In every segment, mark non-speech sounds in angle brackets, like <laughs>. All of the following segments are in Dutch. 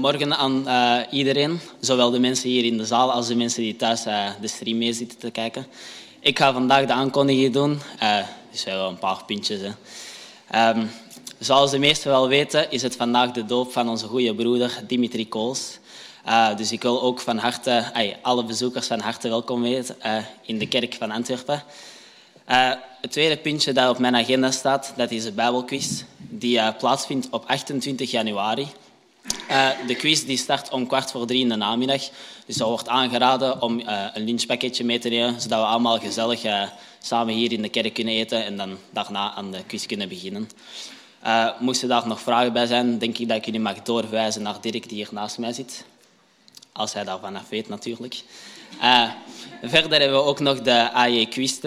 Goedemorgen aan eh, iedereen, zowel de mensen hier in de zaal als de mensen die thuis eh, de stream mee zitten te kijken. Ik ga vandaag de aankondiging doen, uh, dus wel een paar puntjes. Hè. Ehm, zoals de meesten wel weten, is het vandaag de doop van onze goede broeder Dimitri Kools. Uh, dus ik wil ook van harte alle bezoekers van harte welkom weten uh, in de kerk van Antwerpen. Uh, het tweede puntje dat op mijn agenda staat, dat is de Bijbelquiz, die plaatsvindt op 28 januari. De quiz die start om kwart voor drie in de namiddag. Dus er wordt aangeraden om een lunchpakketje mee te nemen, zodat we allemaal gezellig samen hier in de kerk kunnen eten en dan daarna aan de quiz kunnen beginnen. Moesten daar nog vragen bij zijn, denk ik dat ik jullie mag doorwijzen naar Dirk, die hier naast mij zit. Als hij daarvan af weet, natuurlijk. Verder hebben we ook nog de AJ Quiz.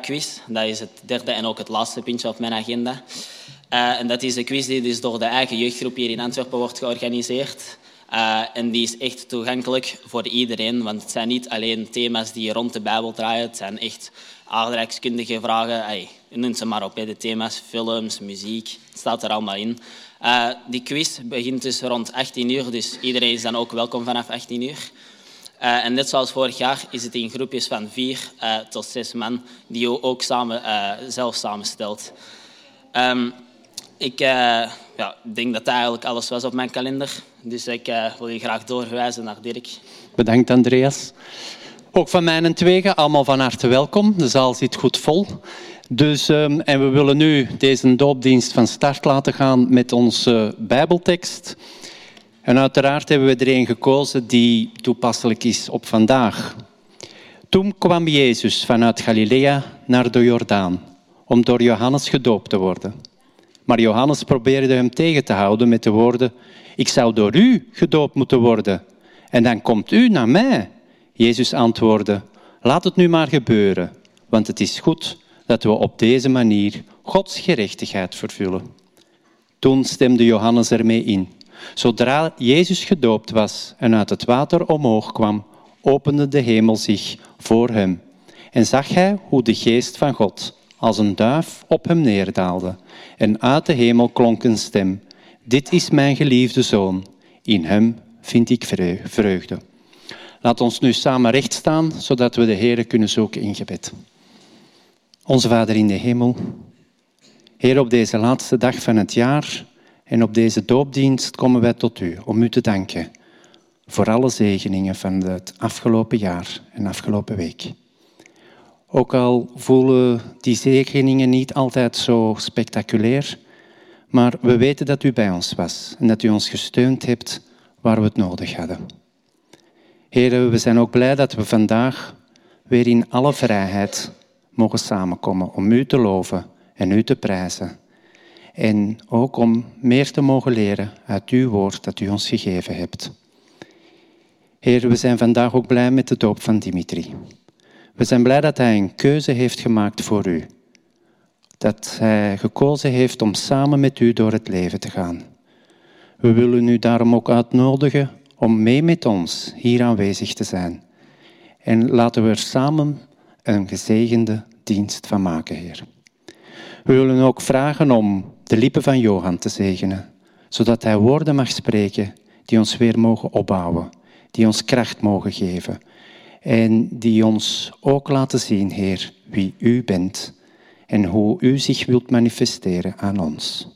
Quiz. Dat is het derde en ook het laatste puntje op mijn agenda. En dat is de quiz die dus door de eigen jeugdgroep hier in Antwerpen wordt georganiseerd. en die is echt toegankelijk voor iedereen, want het zijn niet alleen thema's die rond de Bijbel draaien. Het zijn echt aardrijkskundige vragen. Ay, noem ze maar op, de thema's, films, muziek. Het staat er allemaal in. Uh, die quiz begint dus rond 18 uur, dus iedereen is dan ook welkom vanaf 18 uur. En net zoals vorig jaar is het in groepjes van vier tot zes man, die je ook samen, zelf samenstelt. Um, ik ja, denk dat dat eigenlijk alles was op mijn kalender. Dus ik wil je graag doorverwijzen naar Dirk. Bedankt, Andreas. Ook van mij en tweeën, allemaal van harte welkom. De zaal zit goed vol. Dus, um, en we willen nu deze doopdienst van start laten gaan met onze Bijbeltekst. En uiteraard hebben we er een gekozen die toepasselijk is op vandaag. Toen kwam Jezus vanuit Galilea naar de Jordaan om door Johannes gedoopt te worden. Maar Johannes probeerde hem tegen te houden met de woorden: Ik zou door u gedoopt moeten worden. En dan komt u naar mij. Jezus antwoordde: Laat het nu maar gebeuren, want het is goed dat we op deze manier Gods gerechtigheid vervullen. Toen stemde Johannes ermee in. Zodra Jezus gedoopt was en uit het water omhoog kwam, opende de hemel zich voor hem. En zag hij hoe de geest van God als een duif op hem neerdaalde. En uit de hemel klonk een stem. Dit is mijn geliefde zoon. In hem vind ik vreugde. Laat ons nu samen recht staan, zodat we de Heer kunnen zoeken in gebed. Onze Vader in de hemel, Heer, op deze laatste dag van het jaar en op deze doopdienst komen wij tot U om U te danken voor alle zegeningen van het afgelopen jaar en afgelopen week. Ook al voelen die zegeningen niet altijd zo spectaculair, maar we weten dat U bij ons was en dat U ons gesteund hebt waar we het nodig hadden. Heren, we zijn ook blij dat we vandaag weer in alle vrijheid mogen samenkomen om U te loven en U te prijzen. En ook om meer te mogen leren uit Uw woord dat U ons gegeven hebt. Heer, we zijn vandaag ook blij met de doop van Dimitri. We zijn blij dat hij een keuze heeft gemaakt voor U. Dat hij gekozen heeft om samen met U door het leven te gaan. We willen u daarom ook uitnodigen om mee met ons hier aanwezig te zijn. En laten we er samen een gezegende dienst van maken, Heer. We willen ook vragen om de lippen van Johan te zegenen, zodat hij woorden mag spreken die ons weer mogen opbouwen, die ons kracht mogen geven en die ons ook laten zien, Heer, wie U bent en hoe U zich wilt manifesteren aan ons.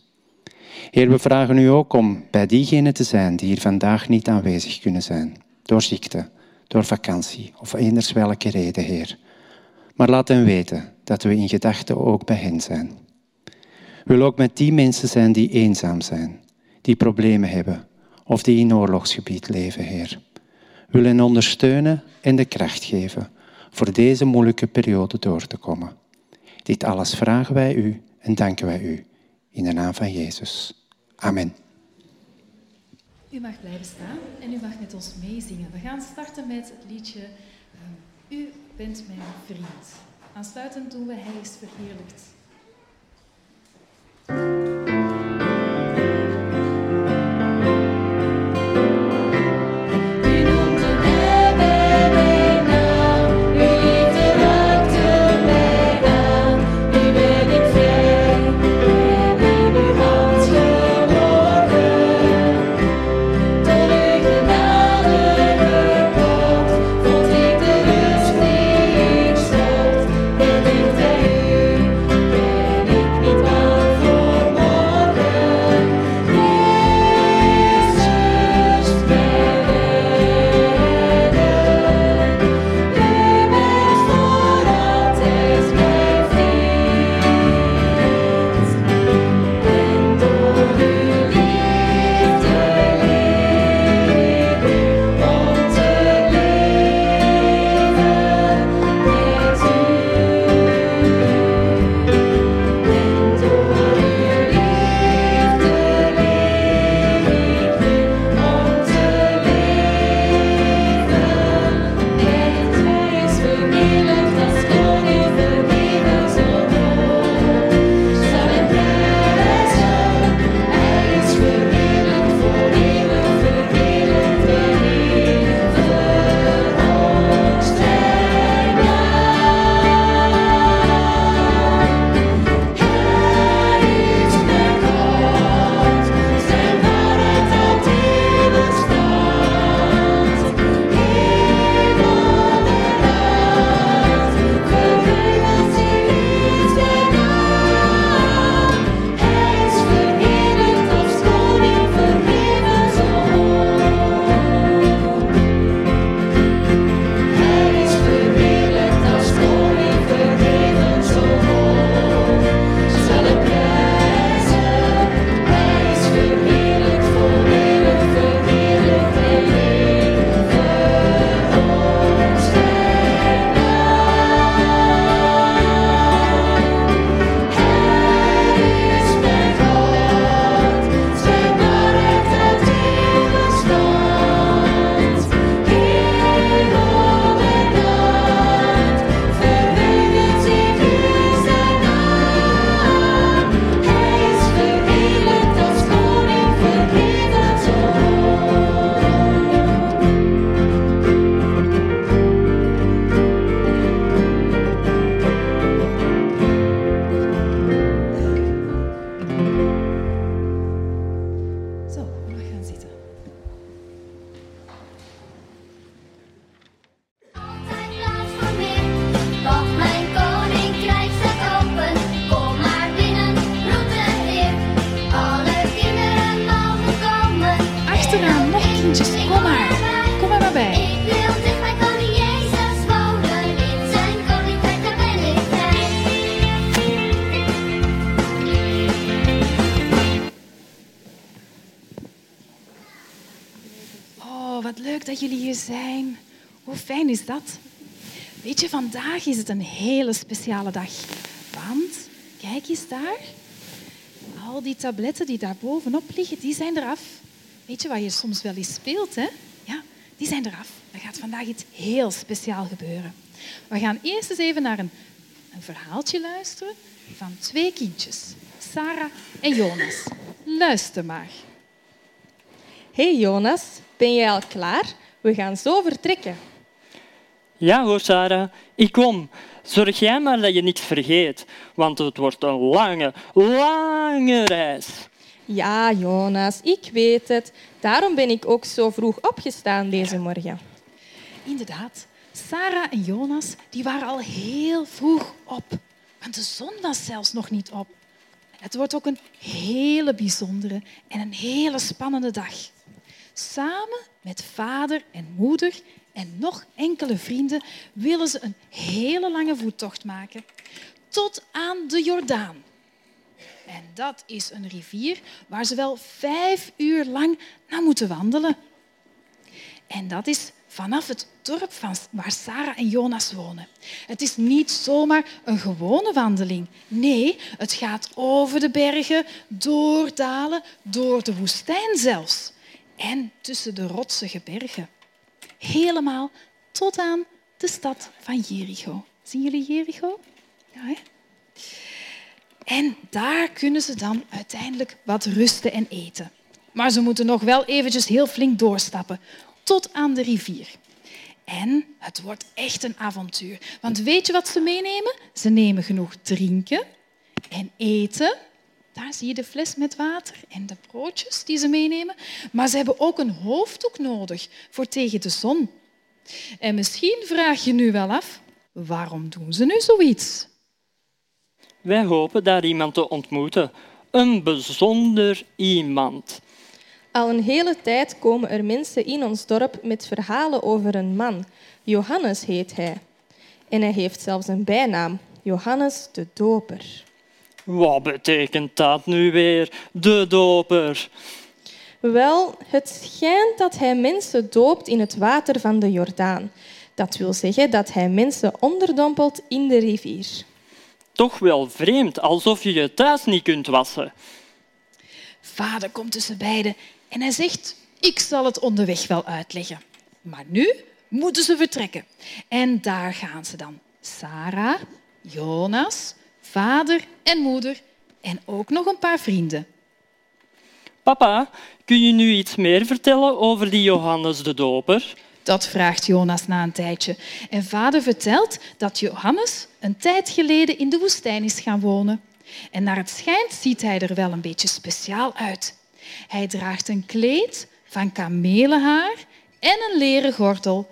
Heer, we vragen u ook om bij diegenen te zijn die hier vandaag niet aanwezig kunnen zijn, door ziekte, door vakantie of eenders welke reden, Heer. Maar laat hen weten dat we in gedachten ook bij hen zijn. Willen ook met die mensen zijn die eenzaam zijn, die problemen hebben of die in oorlogsgebied leven, Heer. Willen hen ondersteunen en de kracht geven voor deze moeilijke periode door te komen. Dit alles vragen wij u en danken wij u in de naam van Jezus. Amen. U mag blijven staan en u mag met ons meezingen. We gaan starten met het liedje ehm, U bent mijn vriend. Aansluitend doen we Hij is verheerlijkt. Dat? Weet je, vandaag is het een hele speciale dag. Want, kijk eens daar. Al die tabletten die daar bovenop liggen, die zijn eraf. Weet je wat je soms wel eens speelt, hè? Ja, die zijn eraf. Er gaat vandaag iets heel speciaal gebeuren. We gaan eerst eens even naar een, een verhaaltje luisteren van twee kindjes. Sarah en Jonas. Luister maar. Hey Jonas, ben jij al klaar? We gaan zo vertrekken. Ja hoor, Sarah, ik kom. Zorg jij maar dat je niks vergeet, want het wordt een lange, lange reis. Ja, Jonas, ik weet het. Daarom ben ik ook zo vroeg opgestaan deze morgen. Inderdaad, Sarah en Jonas die waren al heel vroeg op. Want de zon was zelfs nog niet op. Het wordt ook een hele bijzondere en een hele spannende dag. Samen met vader en moeder en nog enkele vrienden willen ze een hele lange voettocht maken tot aan de Jordaan. En dat is een rivier waar ze wel vijf uur lang naar moeten wandelen. En dat is vanaf het dorp van waar Sarah en Jonas wonen. Het is niet zomaar een gewone wandeling. Nee, het gaat over de bergen, door dalen, door de woestijn zelfs. En tussen de rotsige bergen. Helemaal tot aan de stad van Jericho. Zien jullie Jericho? Ja, hè? En daar kunnen ze dan uiteindelijk wat rusten en eten. Maar ze moeten nog wel eventjes heel flink doorstappen, tot aan de rivier. En het wordt echt een avontuur. Want weet je wat ze meenemen? Ze nemen genoeg drinken en eten. Daar zie je de fles met water en de broodjes die ze meenemen. Maar ze hebben ook een hoofddoek nodig voor tegen de zon. En misschien vraag je nu wel af, waarom doen ze nu zoiets? Wij hopen daar iemand te ontmoeten. Een bijzonder iemand. Al een hele tijd komen er mensen in ons dorp met verhalen over een man. Johannes heet hij. En hij heeft zelfs een bijnaam, Johannes de Doper. Wat betekent dat nu weer, de doper? Wel, het schijnt dat hij mensen doopt in het water van de Jordaan. Dat wil zeggen dat hij mensen onderdompelt in de rivier. Toch wel vreemd, alsof je je thuis niet kunt wassen. Vader komt tussen beiden en hij zegt, ik zal het onderweg wel uitleggen. Maar nu moeten ze vertrekken. En daar gaan ze dan. Sarah, Jonas, vader en moeder en ook nog een paar vrienden. Papa, kun je nu iets meer vertellen over die Johannes de Doper? Dat vraagt Jonas na een tijdje. En vader vertelt dat Johannes een tijd geleden in de woestijn is gaan wonen. En naar het schijnt ziet hij er wel een beetje speciaal uit. Hij draagt een kleed van kamelenhaar en een leren gordel.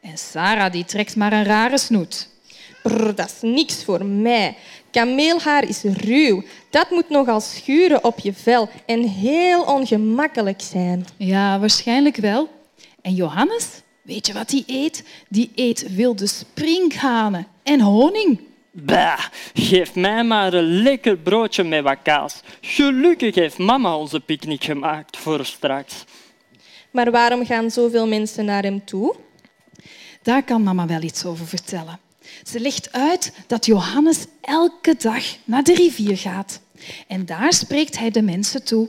En Sarah die trekt maar een rare snoet. Brr, dat is niks voor mij. Kameelhaar is ruw. Dat moet nogal schuren op je vel en heel ongemakkelijk zijn. Ja, waarschijnlijk wel. En Johannes, weet je wat hij eet? Die eet wilde sprinkhanen en honing. Bah, geef mij maar een lekker broodje met wat kaas. Gelukkig heeft mama onze picknick gemaakt voor straks. Maar waarom gaan zoveel mensen naar hem toe? Daar kan mama wel iets over vertellen. Ze legt uit dat Johannes elke dag naar de rivier gaat. En daar spreekt hij de mensen toe.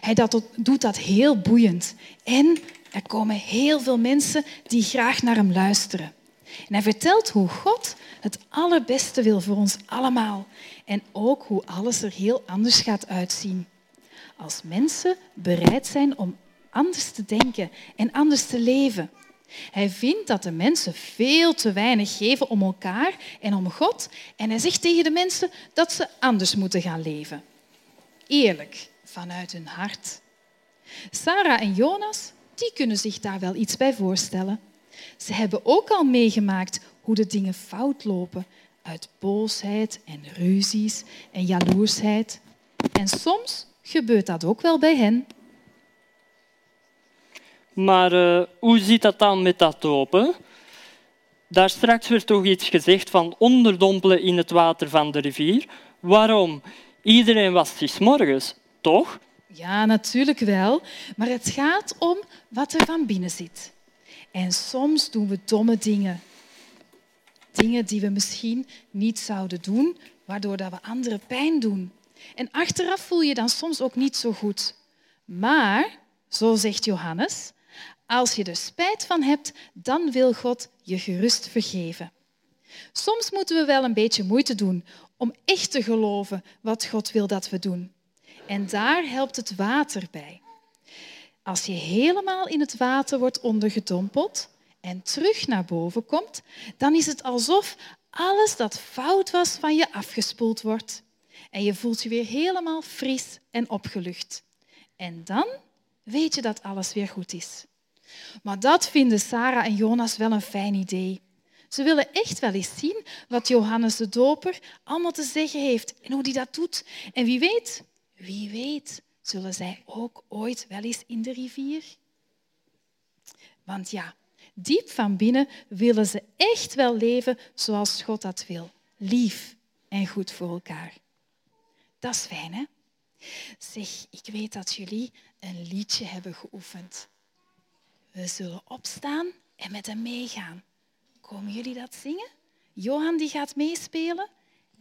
Hij doet dat heel boeiend. En er komen heel veel mensen die graag naar hem luisteren. En hij vertelt hoe God het allerbeste wil voor ons allemaal. En ook hoe alles er heel anders gaat uitzien. Als mensen bereid zijn om anders te denken en anders te leven. Hij vindt dat de mensen veel te weinig geven om elkaar en om God. En hij zegt tegen de mensen dat ze anders moeten gaan leven. Eerlijk, vanuit hun hart. Sarah en Jonas die kunnen zich daar wel iets bij voorstellen. Ze hebben ook al meegemaakt hoe de dingen fout lopen uit boosheid en ruzies en jaloersheid. En soms gebeurt dat ook wel bij hen. Maar uh, hoe zit dat dan met dat dopen? Daar straks werd toch iets gezegd van onderdompelen in het water van de rivier. Waarom? Iedereen was s morgens, toch? Ja, natuurlijk wel. Maar het gaat om wat er van binnen zit. En soms doen we domme dingen. Dingen die we misschien niet zouden doen, waardoor dat we anderen pijn doen. En achteraf voel je dan soms ook niet zo goed. Maar, zo zegt Johannes, als je er spijt van hebt, dan wil God je gerust vergeven. Soms moeten we wel een beetje moeite doen om echt te geloven wat God wil dat we doen. En daar helpt het water bij. Als je helemaal in het water wordt ondergedompeld en terug naar boven komt, dan is het alsof alles dat fout was van je afgespoeld wordt. En je voelt je weer helemaal fris en opgelucht. En dan weet je dat alles weer goed is. Maar dat vinden Sarah en Jonas wel een fijn idee. Ze willen echt wel eens zien wat Johannes de Doper allemaal te zeggen heeft en hoe hij dat doet. En wie weet, wie weet, zullen zij ook ooit wel eens in de rivier? Want ja, diep van binnen willen ze echt wel leven zoals God dat wil. Lief en goed voor elkaar. Dat is fijn, hè? Zeg, ik weet dat jullie een liedje hebben geoefend. We zullen opstaan en met hem meegaan. Komen jullie dat zingen? Johan die gaat meespelen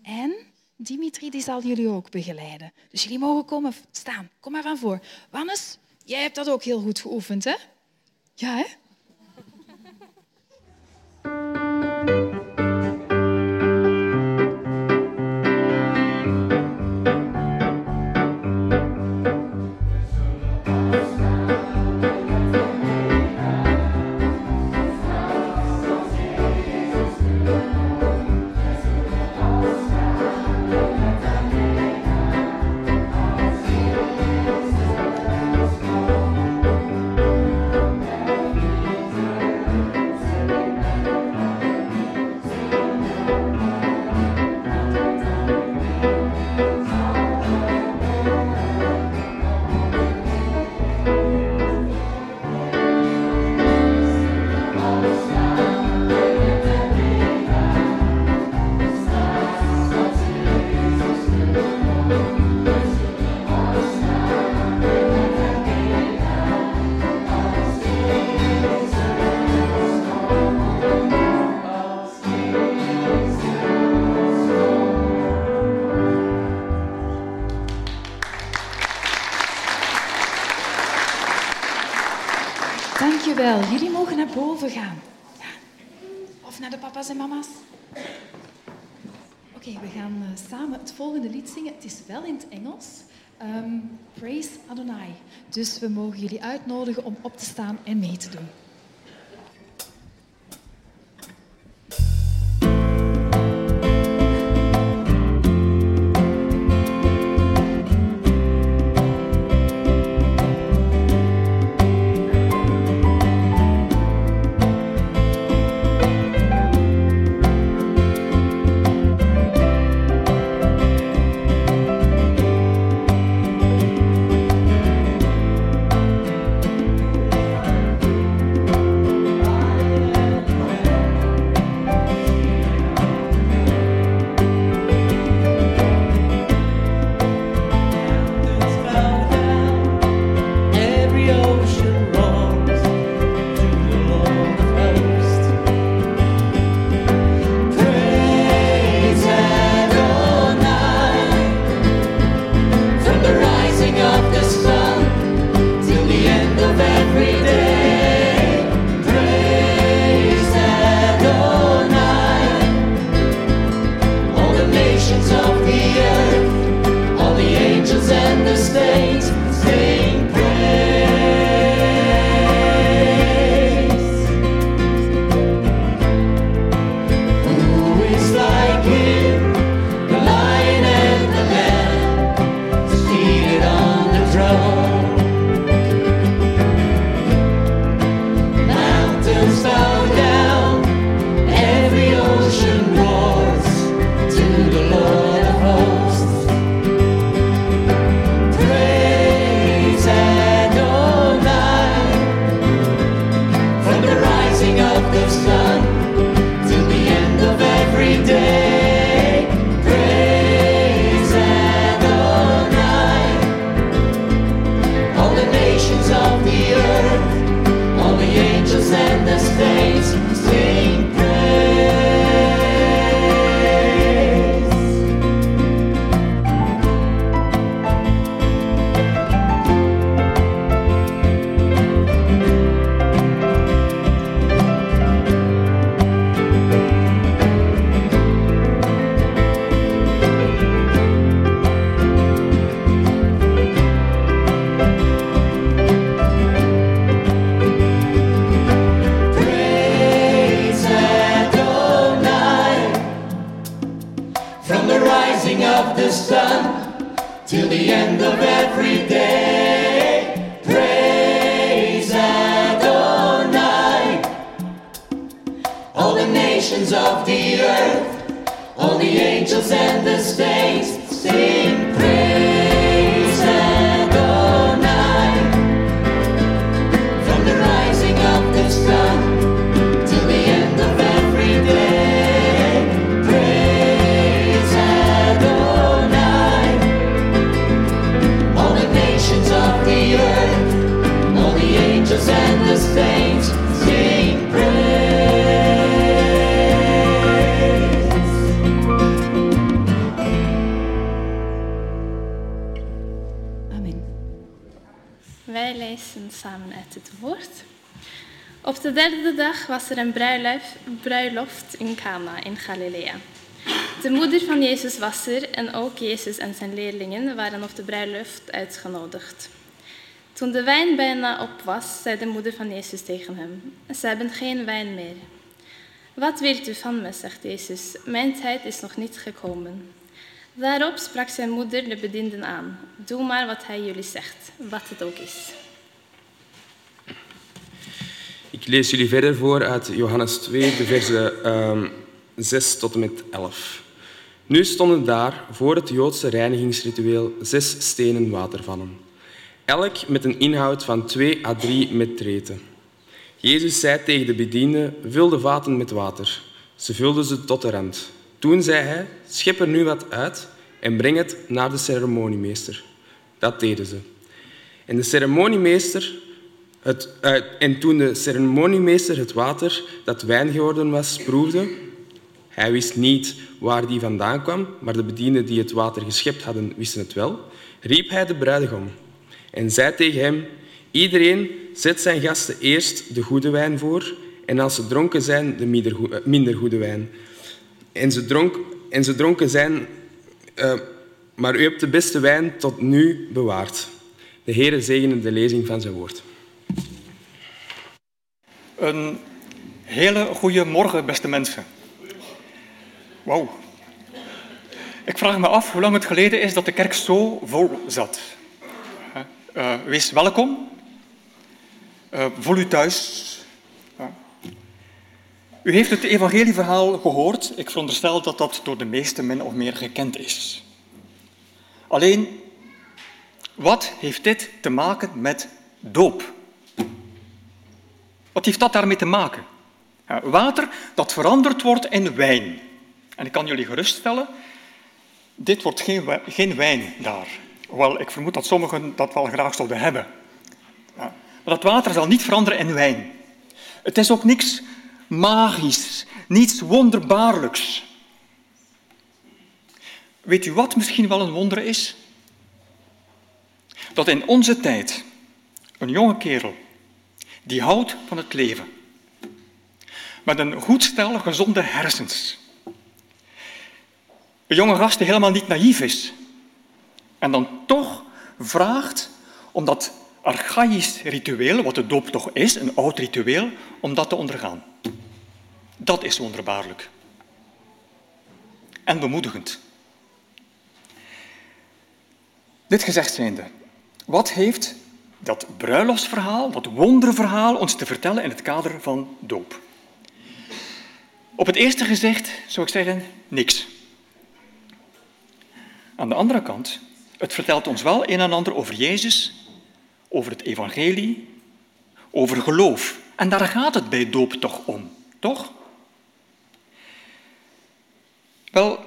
en Dimitri die zal jullie ook begeleiden. Dus jullie mogen komen staan. Kom maar van voor. Wannes, jij hebt dat ook heel goed geoefend, hè? Ja, hè? Jullie mogen naar boven gaan. Of naar de papa's en mama's. Oké, we gaan eh, samen het volgende lied zingen. Het is wel in het Engels. Ehm, Praise Adonai. Dus we mogen jullie uitnodigen om op te staan en mee te doen. Op de derde dag was er een bruiloft, in Cana in Galilea. De moeder van Jezus was er en ook Jezus en zijn leerlingen waren op de bruiloft uitgenodigd. Toen de wijn bijna op was, zei de moeder van Jezus tegen hem: Ze hebben geen wijn meer. Wat wilt u van me, zegt Jezus. Mijn tijd is nog niet gekomen. Daarop sprak zijn moeder de bedienden aan: Doe maar wat hij jullie zegt, wat het ook is. Ik lees jullie verder voor uit Johannes 2, de versen ehm 6 tot en met 11. Nu stonden daar voor het Joodse reinigingsritueel zes stenen watervannen, elk met een inhoud van 2 à 3 metreten. Jezus zei tegen de bedienden, vul de vaten met water. Ze vulden ze tot de rand. Toen zei hij, schep er nu wat uit en breng het naar de ceremoniemeester. Dat deden ze. En de ceremoniemeester het, eh, en toen de ceremoniemeester het water dat wijn geworden was proefde, hij wist niet waar die vandaan kwam, maar de bedienden die het water geschept hadden wisten het wel, riep hij de bruidegom en zei tegen hem, iedereen zet zijn gasten eerst de goede wijn voor en als ze dronken zijn, de minder eh, goede wijn. En ze, dronk, en ze dronken zijn, eh, maar u hebt de beste wijn tot nu bewaard. De Heere zegene de lezing van zijn woord. Een hele goede morgen, beste mensen. Wauw. Ik vraag me af hoe lang het geleden is dat de kerk zo vol zat. Eh, wees welkom. Eh, voel u thuis. U heeft het evangelieverhaal gehoord. Ik veronderstel dat dat door de meesten min of meer gekend is. Alleen, wat heeft dit te maken met doop? Wat heeft dat daarmee te maken? Water dat veranderd wordt in wijn. En ik kan jullie geruststellen, dit wordt geen, geen wijn daar. Hoewel ik vermoed dat sommigen dat wel graag zouden hebben. Maar dat water zal niet veranderen in wijn. Het is ook niks magisch, niets wonderbaarlijks. Weet u wat misschien wel een wonder is? Dat in onze tijd een jonge kerel die houdt van het leven. Met een goed stel gezonde hersens. Een jonge gast die helemaal niet naïef is. En dan toch vraagt om dat archaïsch ritueel, wat de doop toch is, een oud ritueel, om dat te ondergaan. Dat is wonderbaarlijk. En bemoedigend. Dit gezegd zijnde, wat heeft dat bruiloftsverhaal, dat wonderverhaal, ons te vertellen in het kader van doop? Op het eerste gezicht zou ik zeggen, niks. Aan de andere kant, het vertelt ons wel een en ander over Jezus, over het evangelie, over geloof. En daar gaat het bij doop toch om, toch? Wel,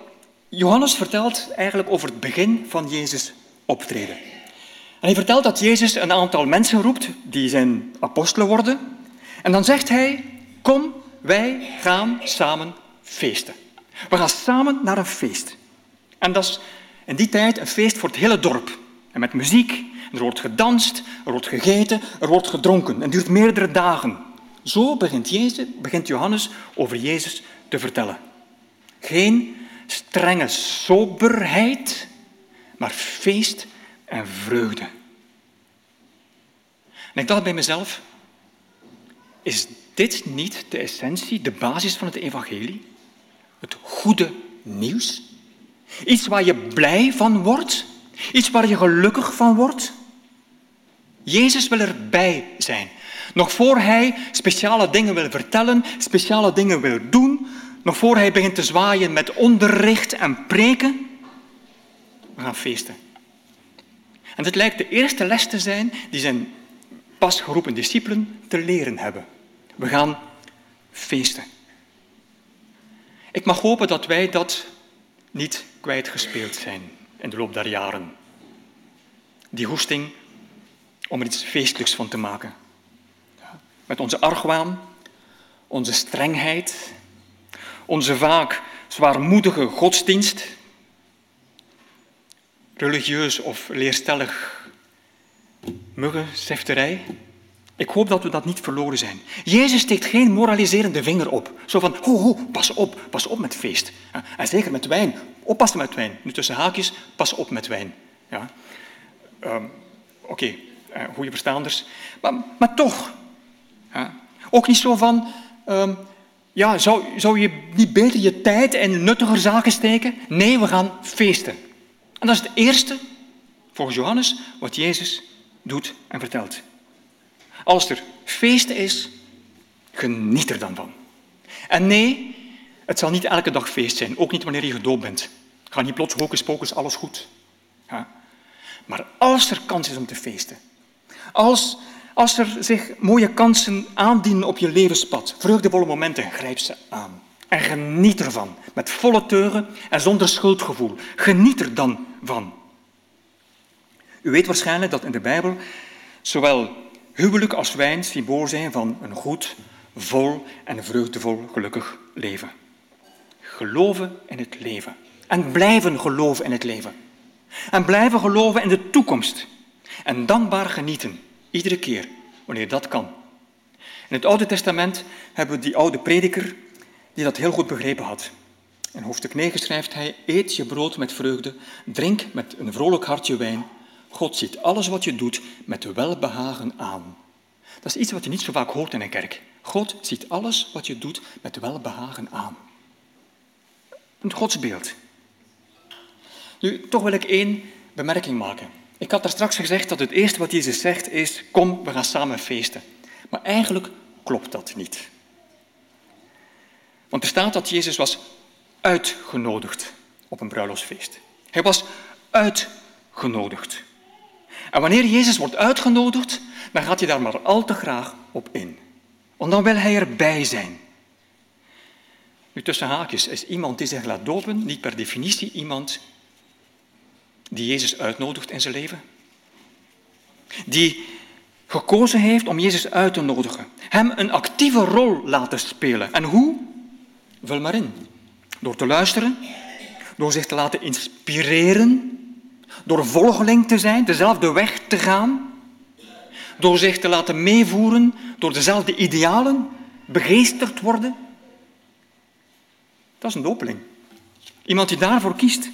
Johannes vertelt eigenlijk over het begin van Jezus' optreden. En hij vertelt dat Jezus een aantal mensen roept die zijn apostelen worden. En dan zegt hij, kom, wij gaan samen feesten. We gaan samen naar een feest. En dat is in die tijd een feest voor het hele dorp. En met muziek, er wordt gedanst, er wordt gegeten, er wordt gedronken. En het duurt meerdere dagen. Zo begint, Jezus, begint Johannes over Jezus te vertellen. Geen strenge soberheid, maar feest en vreugde. En ik dacht bij mezelf, is dit niet de essentie, de basis van het evangelie? Het goede nieuws? Iets waar je blij van wordt? Iets waar je gelukkig van wordt? Jezus wil erbij zijn. Nog voor hij speciale dingen wil vertellen, speciale dingen wil doen, nog voor hij begint te zwaaien met onderricht en preken, we gaan feesten. En dit lijkt de eerste les te zijn die zijn pas geroepen discipelen te leren hebben. We gaan feesten. Ik mag hopen dat wij dat niet kwijtgespeeld zijn in de loop der jaren. Die hoesting om er iets feestelijks van te maken. Met onze argwaan, onze strengheid, onze vaak zwaarmoedige godsdienst, religieus of leerstellig muggensefterij. Ik hoop dat we dat niet verloren zijn. Jezus steekt geen moraliserende vinger op. Zo van, ho, ho, pas op, pas op met feest. En zeker met wijn. Oppassen met wijn. Nu tussen haakjes, pas op met wijn. Ja. Um, Oké, uh, goede verstaanders. Maar, maar toch. Ja. Ook niet zo van, um, ja, zou, zou je niet beter je tijd in nuttiger zaken steken? Nee, we gaan feesten. En dat is het eerste, volgens Johannes, wat Jezus doet en vertelt. Als er feesten is, geniet er dan van. En nee, het zal niet elke dag feest zijn, ook niet wanneer je gedoopt bent. Ga niet plots hocus pocus, alles goed. Maar als er kans is om te feesten, als, als er zich mooie kansen aandienen op je levenspad, vreugdevolle momenten, grijp ze aan. En geniet ervan, met volle teugen en zonder schuldgevoel. Geniet er dan van. U weet waarschijnlijk dat in de Bijbel zowel huwelijk als wijn symbool zijn van een goed, vol en vreugdevol gelukkig leven. Geloven in het leven. En blijven geloven in het leven. En blijven geloven in de toekomst. En dankbaar genieten, iedere keer, wanneer dat kan. In het Oude Testament hebben we die oude prediker die dat heel goed begrepen had. In hoofdstuk 9 schrijft hij, eet je brood met vreugde, drink met een vrolijk hartje wijn. God ziet alles wat je doet met welbehagen aan. Dat is iets wat je niet zo vaak hoort in een kerk. God ziet alles wat je doet met welbehagen aan. Een godsbeeld. Nu, toch wil ik één bemerking maken. Ik had daar straks gezegd dat het eerste wat Jezus zegt is, kom, we gaan samen feesten. Maar eigenlijk klopt dat niet. Want er staat dat Jezus was uitgenodigd op een bruiloftsfeest. Hij was uitgenodigd. En wanneer Jezus wordt uitgenodigd, dan gaat hij daar maar al te graag op in. Want dan wil hij erbij zijn. Nu, tussen haakjes is iemand die zich laat dopen niet per definitie iemand die Jezus uitnodigt in zijn leven. Die gekozen heeft om Jezus uit te nodigen. Hem een actieve rol laten spelen. En hoe? Vul maar in. Door te luisteren, door zich te laten inspireren, door volgeling te zijn, dezelfde weg te gaan, door zich te laten meevoeren door dezelfde idealen, begeesterd worden. Dat is een dopeling. Iemand die daarvoor kiest.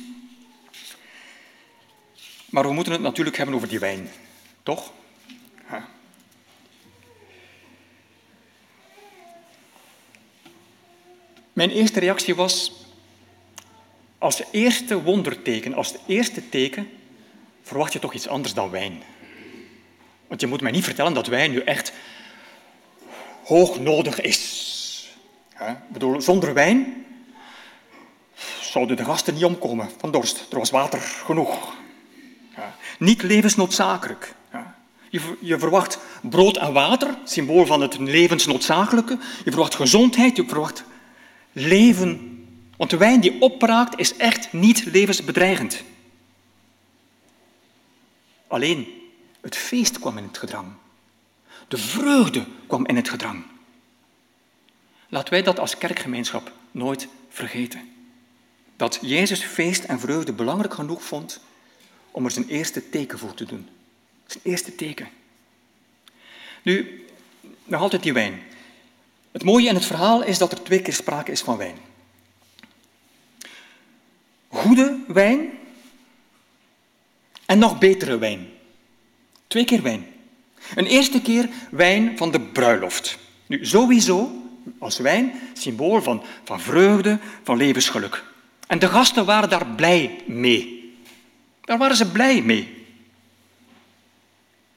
Maar we moeten het natuurlijk hebben over die wijn, toch? Mijn eerste reactie was, als eerste wonderteken, als eerste teken, verwacht je toch iets anders dan wijn. Want je moet mij niet vertellen dat wijn nu echt hoog nodig is. Ik bedoel, zonder wijn zouden de gasten niet omkomen van dorst. Er was water genoeg. Niet levensnoodzakelijk. Je, je verwacht brood en water, symbool van het levensnoodzakelijke. Je verwacht gezondheid, je verwacht leven. Want de wijn die opbraakt is echt niet levensbedreigend. Alleen het feest kwam in het gedrang. De vreugde kwam in het gedrang. Laten wij dat als kerkgemeenschap nooit vergeten. Dat Jezus feest en vreugde belangrijk genoeg vond om er zijn eerste teken voor te doen. Zijn eerste teken. Nu, nog altijd die wijn. Het mooie in het verhaal is dat er twee keer sprake is van wijn. Goede wijn en nog betere wijn. Twee keer wijn. Een eerste keer wijn van de bruiloft. Nu, sowieso als wijn symbool van, van vreugde, van levensgeluk. En de gasten waren daar blij mee. Daar waren ze blij mee.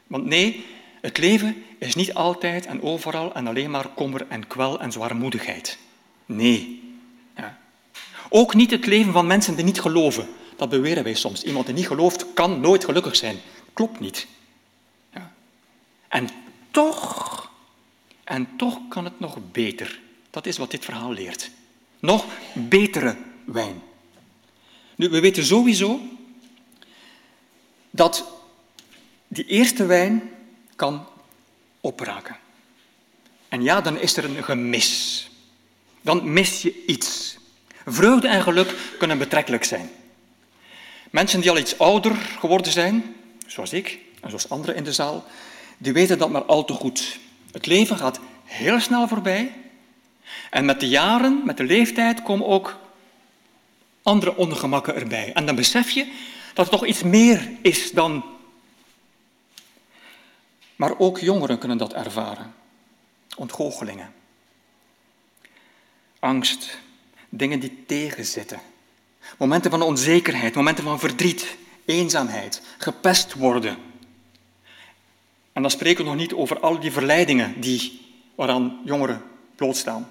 Want nee, het leven is niet altijd en overal en alleen maar kommer en kwel en zwaarmoedigheid. Nee. Ja. Ook niet het leven van mensen die niet geloven. Dat beweren wij soms. Iemand die niet gelooft kan nooit gelukkig zijn. Klopt niet. Ja. En toch, en toch kan het nog beter. Dat is wat dit verhaal leert. Nog betere wijn. Nu, we weten sowieso dat die eerste wijn kan opraken. En ja, dan is er een gemis. Dan mis je iets. Vreugde en geluk kunnen betrekkelijk zijn. Mensen die al iets ouder geworden zijn, zoals ik en zoals anderen in de zaal, die weten dat maar al te goed. Het leven gaat heel snel voorbij. En met de jaren, met de leeftijd, komen ook andere ongemakken erbij. En dan besef je dat er toch iets meer is dan. Maar ook jongeren kunnen dat ervaren. Ontgoochelingen. Angst. Dingen die tegenzitten. Momenten van onzekerheid, momenten van verdriet, eenzaamheid, gepest worden. En dan spreken we nog niet over al die verleidingen die, waaraan jongeren blootstaan.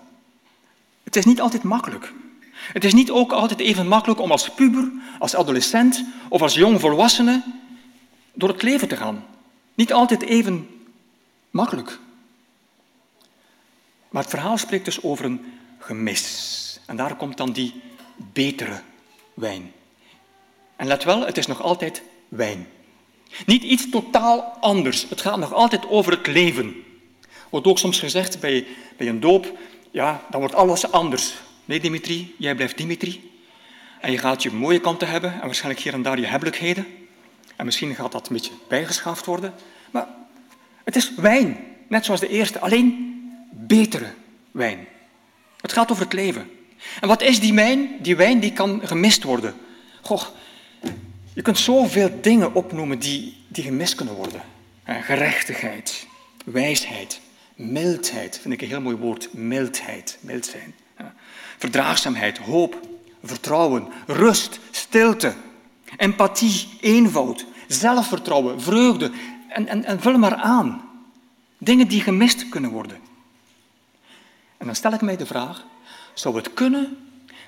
Het is niet altijd makkelijk. Het is niet ook altijd even makkelijk om als puber, als adolescent of als jong volwassene door het leven te gaan. Niet altijd even makkelijk. Maar het verhaal spreekt dus over een gemis. En daar komt dan die betere wijn. En let wel, het is nog altijd wijn. Niet iets totaal anders. Het gaat nog altijd over het leven. Wordt ook soms gezegd bij, bij een doop, ja, dan wordt alles anders. Nee, Dimitri, jij blijft Dimitri. En je gaat je mooie kanten hebben en waarschijnlijk hier en daar je hebbelijkheden. En misschien gaat dat een beetje bijgeschaafd worden. Maar het is wijn, net zoals de eerste, alleen betere wijn. Het gaat over het leven. En wat is die wijn? Die wijn die kan gemist worden. Goh, je kunt zoveel dingen opnoemen die, die gemist kunnen worden. Gerechtigheid, wijsheid, mildheid, vind ik een heel mooi woord. Mildheid, mild zijn. Verdraagzaamheid, hoop, vertrouwen, rust, stilte, empathie, eenvoud, zelfvertrouwen, vreugde. En, en, en vul maar aan. Dingen die gemist kunnen worden. En dan stel ik mij de vraag, zou het kunnen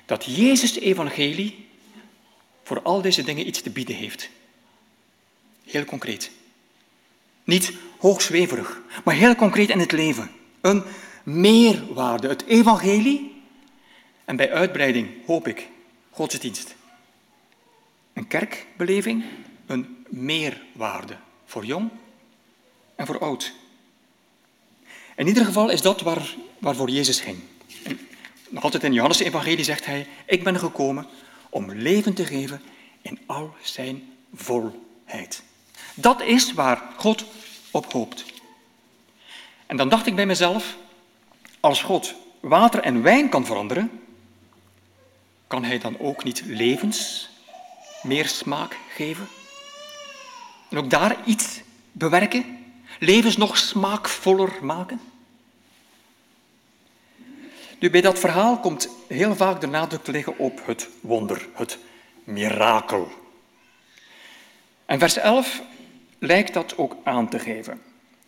dat Jezus' evangelie voor al deze dingen iets te bieden heeft? Heel concreet. Niet hoogzweverig, maar heel concreet in het leven. Een meerwaarde. Het evangelie en bij uitbreiding, hoop ik, godsdienst. Een kerkbeleving, een meerwaarde voor jong en voor oud. In ieder geval is dat waar, waarvoor Jezus ging. Nog altijd in Johannes' evangelie zegt hij, ik ben gekomen om leven te geven in al zijn volheid. Dat is waar God op hoopt. En dan dacht ik bij mezelf, als God water en wijn kan veranderen, kan hij dan ook niet levens meer smaak geven? En ook daar iets bewerken? Levens nog smaakvoller maken? Nu, bij dat verhaal komt heel vaak de nadruk te liggen op het wonder, het mirakel. En vers 11 lijkt dat ook aan te geven.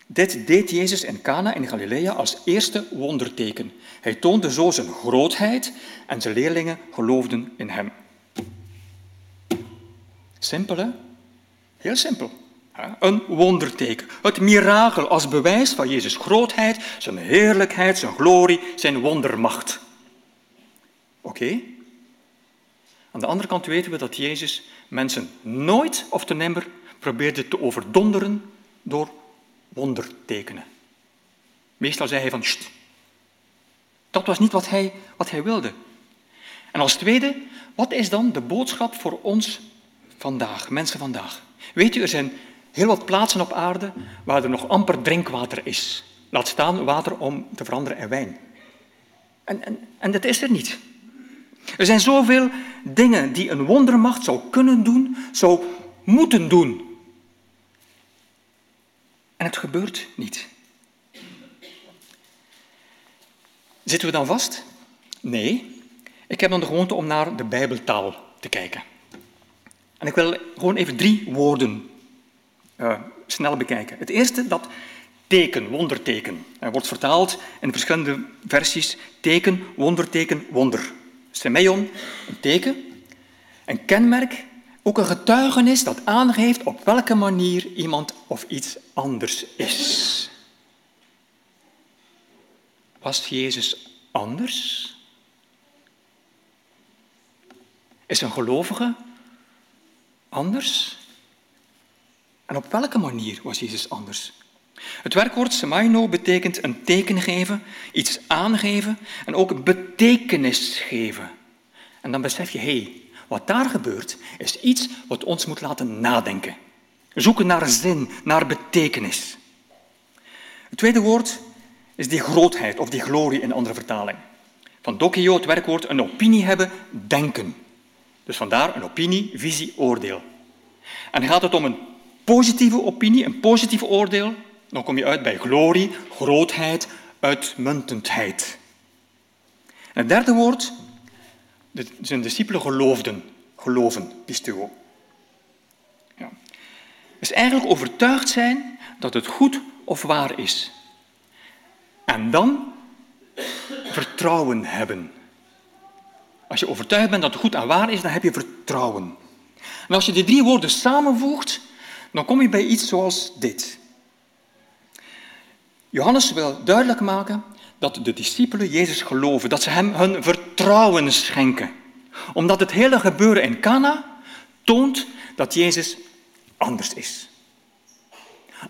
Dit deed Jezus in Cana in Galilea als eerste wonderteken. Hij toonde zo zijn grootheid en zijn leerlingen geloofden in hem. Simpel, hè? Heel simpel. Een wonderteken. Het mirakel als bewijs van Jezus' grootheid, zijn heerlijkheid, zijn glorie, zijn wondermacht. Oké? Aan de andere kant weten we dat Jezus mensen nooit of te nimmer probeerde te overdonderen door wondertekenen. Meestal zei hij van, Sst. dat was niet wat hij, wat hij wilde. En als tweede, wat is dan de boodschap voor ons vandaag, mensen vandaag? Weet u, er zijn heel wat plaatsen op aarde waar er nog amper drinkwater is. Laat staan water om te veranderen in wijn. En, en, en dat is er niet. Er zijn zoveel dingen die een wondermacht zou kunnen doen, zou moeten doen. En het gebeurt niet. Zitten we dan vast? Nee. Ik heb dan de gewoonte om naar de Bijbeltaal te kijken. En ik wil gewoon even drie woorden eh, snel bekijken. Het eerste, dat teken, wonderteken. Er wordt vertaald in verschillende versies teken, wonderteken, wonder. Semeion, een teken, een kenmerk, ook een getuigenis dat aangeeft op welke manier iemand of iets anders is. Was Jezus anders? Is een gelovige anders? En op welke manier was Jezus anders? Het werkwoord semaino betekent een teken geven, iets aangeven en ook betekenis geven. En dan besef je, hé, hey, wat daar gebeurt, is iets wat ons moet laten nadenken. Zoeken naar zin, naar betekenis. Het tweede woord is die grootheid of die glorie in andere vertaling. Van dokio, het werkwoord een opinie hebben, denken. Dus vandaar een opinie, visie, oordeel. En gaat het om een positieve opinie, een positief oordeel, dan kom je uit bij glorie, grootheid, uitmuntendheid. En het derde woord, zijn discipelen geloofden, geloven, pistuo. Ja. Dus eigenlijk overtuigd zijn dat het goed of waar is. En dan vertrouwen hebben. Als je overtuigd bent dat het goed en waar is, dan heb je vertrouwen. En als je die drie woorden samenvoegt, dan kom je bij iets zoals dit. Johannes wil duidelijk maken dat de discipelen Jezus geloven, dat ze hem hun vertrouwen schenken. Omdat het hele gebeuren in Cana toont dat Jezus anders is.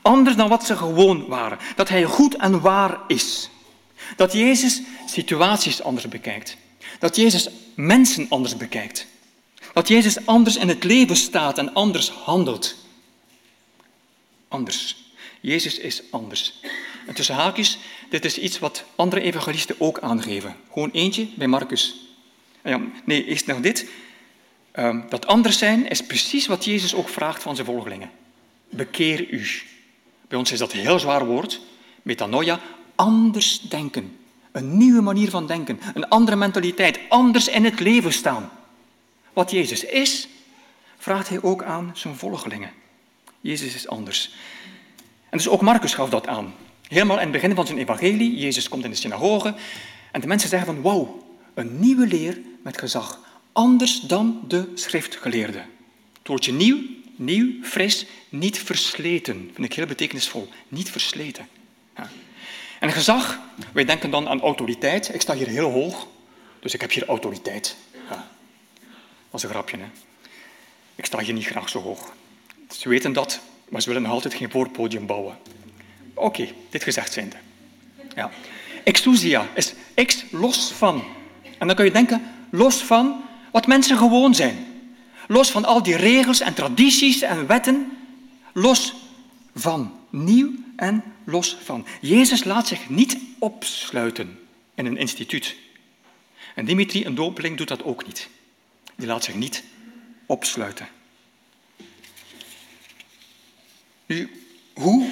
Anders dan wat ze gewoon waren. Dat hij goed en waar is. Dat Jezus situaties anders bekijkt. Dat Jezus mensen anders bekijkt. Dat Jezus anders in het leven staat en anders handelt. Anders. Jezus is anders. En tussen haakjes, dit is iets wat andere evangelisten ook aangeven. Gewoon eentje bij Marcus. Ja, nee, eerst nog dit. Ehm, dat anders zijn is precies wat Jezus ook vraagt van zijn volgelingen. Bekeer u. Bij ons is dat een heel zwaar woord. Metanoia, anders denken. Een nieuwe manier van denken. Een andere mentaliteit. Anders in het leven staan. Wat Jezus is, vraagt hij ook aan zijn volgelingen. Jezus is anders. En dus ook Marcus gaf dat aan. Helemaal in het begin van zijn evangelie, Jezus komt in de synagoge en de mensen zeggen van wauw, een nieuwe leer met gezag. Anders dan de schriftgeleerde. Het woordje nieuw, nieuw, fris, niet versleten. Vind ik heel betekenisvol. Niet versleten. En gezag, wij denken dan aan autoriteit. Ik sta hier heel hoog, dus ik heb hier autoriteit. Ja. Dat is een grapje, hè. Ik sta hier niet graag zo hoog. Ze weten dat, maar ze willen nog altijd geen voorpodium bouwen. Oké, dit gezegd zijnde. Ja. Exousia is ex los van. En dan kun je denken, los van wat mensen gewoon zijn. Los van al die regels en tradities en wetten. Los van. Nieuw en los van. Jezus laat zich niet opsluiten in een instituut. En Dimitri, een dopeling, doet dat ook niet. Die laat zich niet opsluiten. Nu, hoe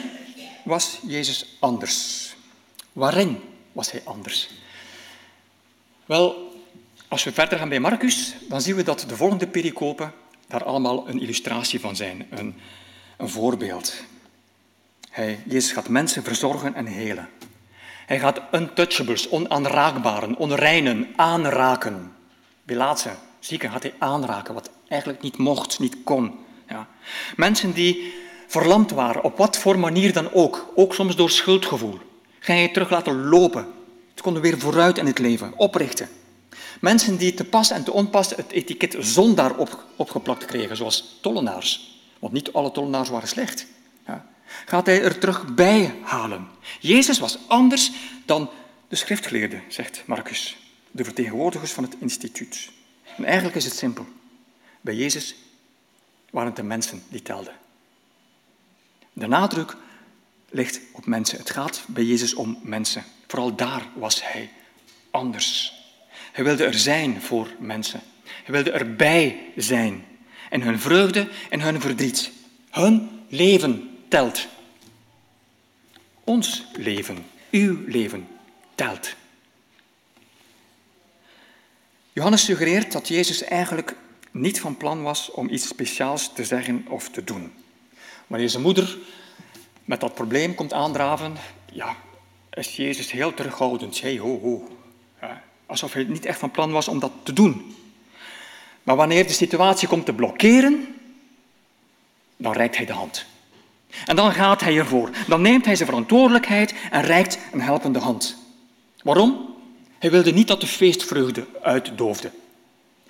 was Jezus anders? Waarin was hij anders? Wel, als we verder gaan bij Marcus, dan zien we dat de volgende pericopen daar allemaal een illustratie van zijn, een, een voorbeeld. Hij, Jezus gaat mensen verzorgen en helen. Hij gaat untouchables, onaanraakbaren, onreinen aanraken. Bilaatse, zieken gaat hij aanraken, wat eigenlijk niet mocht, niet kon. Ja. Mensen die verlamd waren, op wat voor manier dan ook, ook soms door schuldgevoel, ga je terug laten lopen. Ze konden weer vooruit in het leven, oprichten. Mensen die te pas en te onpas het etiket zondaar op, opgeplakt kregen, zoals tollenaars. Want niet alle tollenaars waren slecht. Gaat hij er terug bij halen. Jezus was anders dan de schriftgeleerden, zegt Marcus, de vertegenwoordigers van het instituut. En eigenlijk is het simpel. Bij Jezus waren het de mensen die telden. De nadruk ligt op mensen. Het gaat bij Jezus om mensen. Vooral daar was hij anders. Hij wilde er zijn voor mensen. Hij wilde erbij zijn. En hun vreugde en hun verdriet. Hun leven telt. Ons leven, uw leven telt. Johannes suggereert dat Jezus eigenlijk niet van plan was om iets speciaals te zeggen of te doen. Wanneer zijn moeder met dat probleem komt aandraven, ja, is Jezus heel terughoudend. Hey, ho, ho. Alsof hij niet echt van plan was om dat te doen. Maar wanneer de situatie komt te blokkeren, dan reikt hij de hand. En dan gaat hij ervoor. Dan neemt hij zijn verantwoordelijkheid en reikt een helpende hand. Waarom? Hij wilde niet dat de feestvreugde uitdoofde.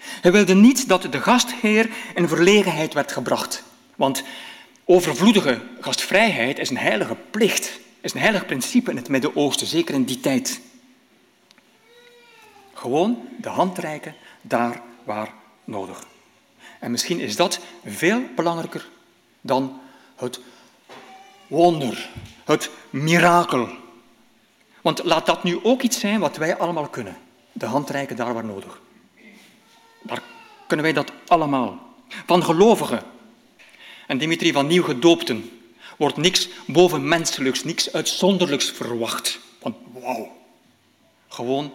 Hij wilde niet dat de gastheer in verlegenheid werd gebracht. Want overvloedige gastvrijheid is een heilige plicht, is een heilig principe in het Midden-Oosten, zeker in die tijd. Gewoon de hand reiken daar waar nodig. En misschien is dat veel belangrijker dan het wonder, het mirakel. Want laat dat nu ook iets zijn wat wij allemaal kunnen. De hand reiken daar waar nodig. Daar kunnen wij dat allemaal. Van gelovigen en Dimitri van nieuw gedoopten wordt niks bovenmenselijks, niks uitzonderlijks verwacht. Want wauw, gewoon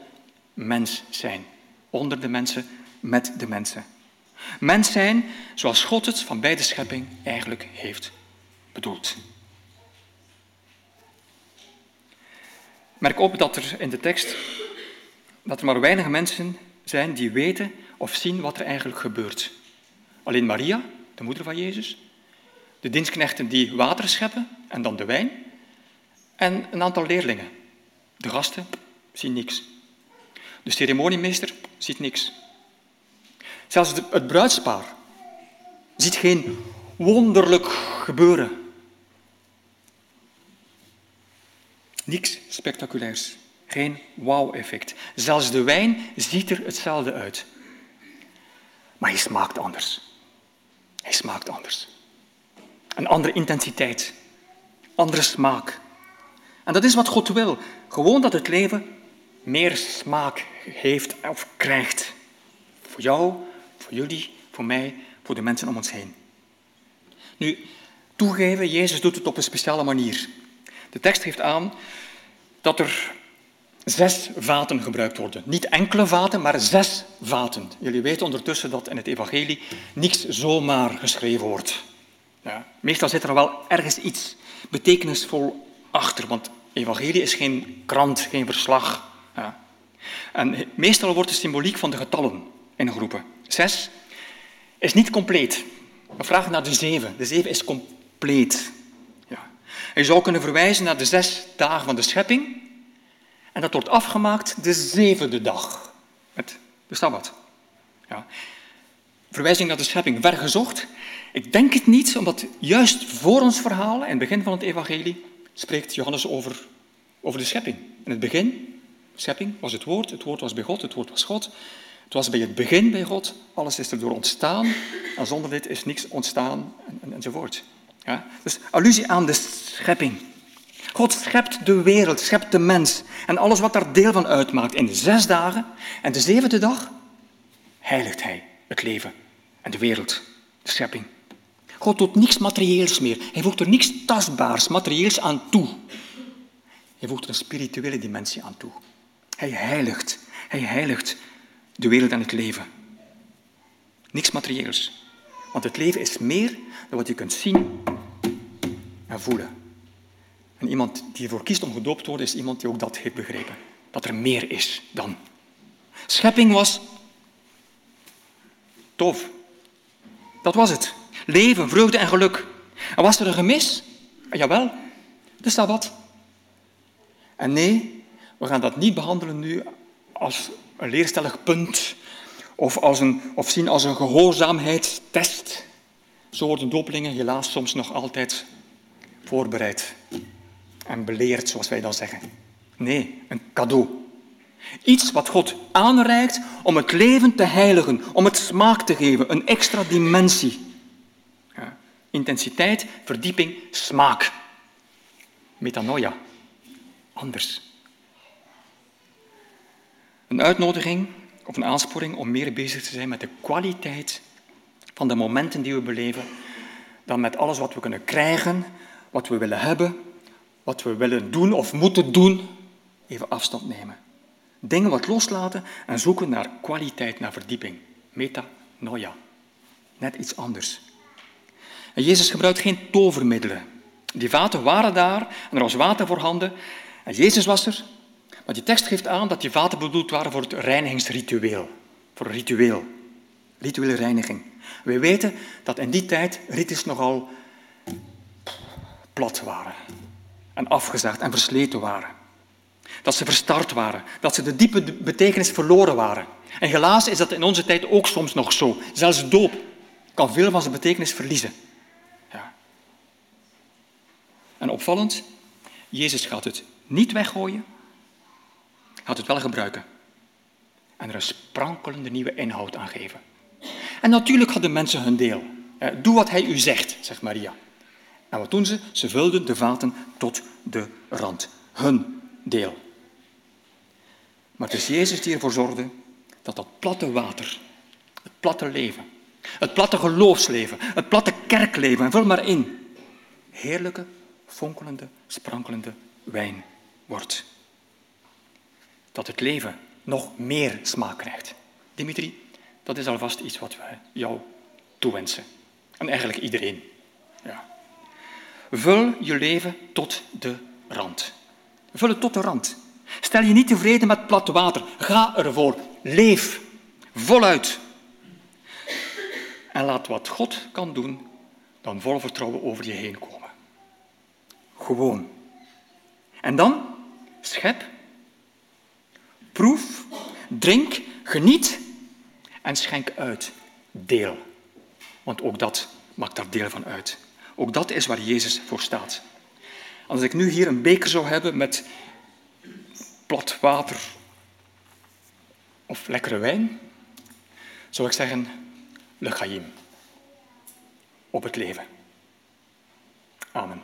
mens zijn. Onder de mensen, met de mensen. Mens zijn zoals God het van bij de schepping eigenlijk heeft bedoeld. Merk op dat er in de tekst dat er maar weinig mensen zijn die weten of zien wat er eigenlijk gebeurt. Alleen Maria, de moeder van Jezus, de dienstknechten die water scheppen en dan de wijn, en een aantal leerlingen. De gasten zien niks. De ceremoniemeester ziet niks. Zelfs het bruidspaar ziet geen wonderlijk gebeuren. Niks spectaculairs. Geen wauw-effect. Zelfs de wijn ziet er hetzelfde uit. Maar hij smaakt anders. Hij smaakt anders. Een andere intensiteit. Andere smaak. En dat is wat God wil. Gewoon dat het leven meer smaak heeft of krijgt. Voor jou, voor jullie, voor mij, voor de mensen om ons heen. Nu, toegeven, Jezus doet het op een speciale manier. De tekst geeft aan dat er zes vaten gebruikt worden. Niet enkele vaten, maar zes vaten. Jullie weten ondertussen dat in het evangelie niets zomaar geschreven wordt. Ja, meestal zit er wel ergens iets betekenisvol achter, want evangelie is geen krant, geen verslag. Ja. En meestal wordt de symboliek van de getallen ingeroepen. Zes is niet compleet. We vragen naar de zeven. De zeven is compleet. Je zou kunnen verwijzen naar de zes dagen van de schepping. En dat wordt afgemaakt de zevende dag. Met de Sabbat. Ja. Verwijzing naar de schepping, ver gezocht. Ik denk het niet, omdat juist voor ons verhaal, in het begin van het evangelie, spreekt Johannes over, over de schepping. In het begin, schepping, was het woord, het woord was bij God, het woord was God. Het was bij het begin bij God, alles is erdoor ontstaan. En zonder dit is niks ontstaan, en, enzovoort. Ja? Dus allusie aan de schepping. God schept de wereld, schept de mens en alles wat daar deel van uitmaakt in zes dagen. En de zevende dag heiligt hij het leven en de wereld, de schepping. God doet niks materieels meer. Hij voegt er niks tastbaars, materieels aan toe. Hij voegt er een spirituele dimensie aan toe. Hij heiligt. Hij heiligt de wereld en het leven. Niks materieels. Want het leven is meer dan wat je kunt zien en voelen. En iemand die ervoor kiest om gedoopt te worden, is iemand die ook dat heeft begrepen. Dat er meer is dan. Schepping was tof. Dat was het. Leven, vreugde en geluk. En was er een gemis? Jawel, de Sabbat. En nee, we gaan dat niet behandelen nu als een leerstellig punt of, als een, of zien als een gehoorzaamheidstest. Zo worden dopelingen helaas soms nog altijd voorbereid en beleerd, zoals wij dan zeggen. Nee, een cadeau. Iets wat God aanreikt om het leven te heiligen, om het smaak te geven, een extra dimensie. Ja. Intensiteit, verdieping, smaak. Metanoia. Anders. Een uitnodiging of een aansporing om meer bezig te zijn met de kwaliteit van de momenten die we beleven, dan met alles wat we kunnen krijgen, wat we willen hebben, wat we willen doen of moeten doen, even afstand nemen. Dingen wat loslaten en zoeken naar kwaliteit, naar verdieping. Metanoia. Net iets anders. En Jezus gebruikt geen tovermiddelen. Die vaten waren daar en er was water voorhanden. En Jezus was er. Maar die tekst geeft aan dat die vaten bedoeld waren voor het reinigingsritueel. Voor een ritueel. Rituele reiniging. We weten dat in die tijd rites nogal plat waren. En afgezaagd en versleten waren. Dat ze verstard waren. Dat ze de diepe betekenis verloren waren. En helaas is dat in onze tijd ook soms nog zo. Zelfs doop kan veel van zijn betekenis verliezen. Ja. En opvallend, Jezus gaat het niet weggooien, gaat het wel gebruiken. En er een sprankelende nieuwe inhoud aan geven. En natuurlijk hadden mensen hun deel. Doe wat hij u zegt, zegt Maria. En wat doen ze? Ze vulden de vaten tot de rand. Hun deel. Maar het is Jezus die ervoor zorgde dat dat platte water, het platte leven, het platte geloofsleven, het platte kerkleven, en vul maar in, heerlijke, fonkelende, sprankelende wijn wordt. Dat het leven nog meer smaak krijgt. Dimitri, dat is alvast iets wat wij jou toewensen. En eigenlijk iedereen. Ja. Vul je leven tot de rand. Vul het tot de rand. Stel je niet tevreden met plat water. Ga ervoor. Leef voluit. En laat wat God kan doen, dan vol vertrouwen over je heen komen. Gewoon. En dan schep, proef, drink, geniet en schenk uit. Deel. Want ook dat maakt daar deel van uit. Ook dat is waar Jezus voor staat. Als ik nu hier een beker zou hebben met plat water of lekkere wijn, zou ik zeggen, lechaim. Op het leven. Amen.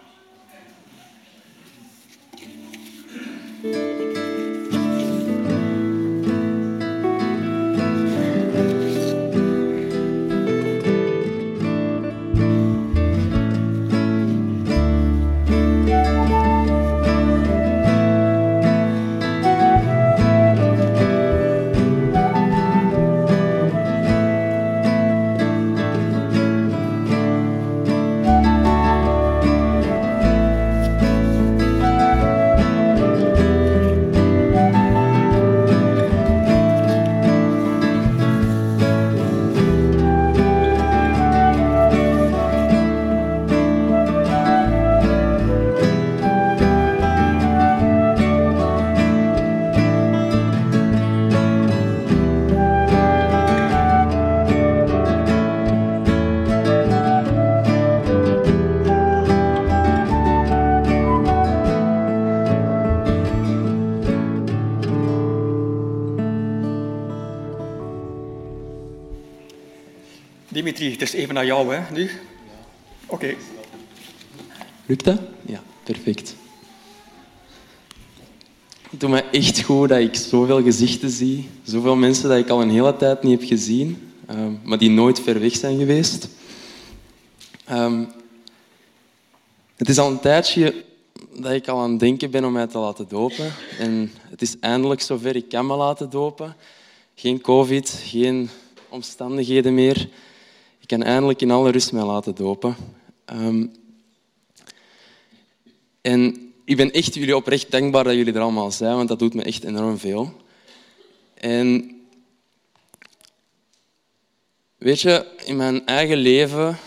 Dimitri, het is even naar jou, hè, nu? Oké. Lukt dat? Ja, perfect. Het doet me echt goed dat ik zoveel gezichten zie. Zoveel mensen dat ik al een hele tijd niet heb gezien, ehm, maar die nooit ver weg zijn geweest. Ehm, het is al een tijdje dat ik al aan het denken ben om mij te laten dopen. En het is eindelijk zover, ik kan me laten dopen. Geen covid, geen omstandigheden meer. Ik kan eindelijk in alle rust mij laten dopen. Ehm, en ik ben echt jullie oprecht dankbaar dat jullie er allemaal zijn, want dat doet me echt enorm veel. En weet je, in mijn eigen leven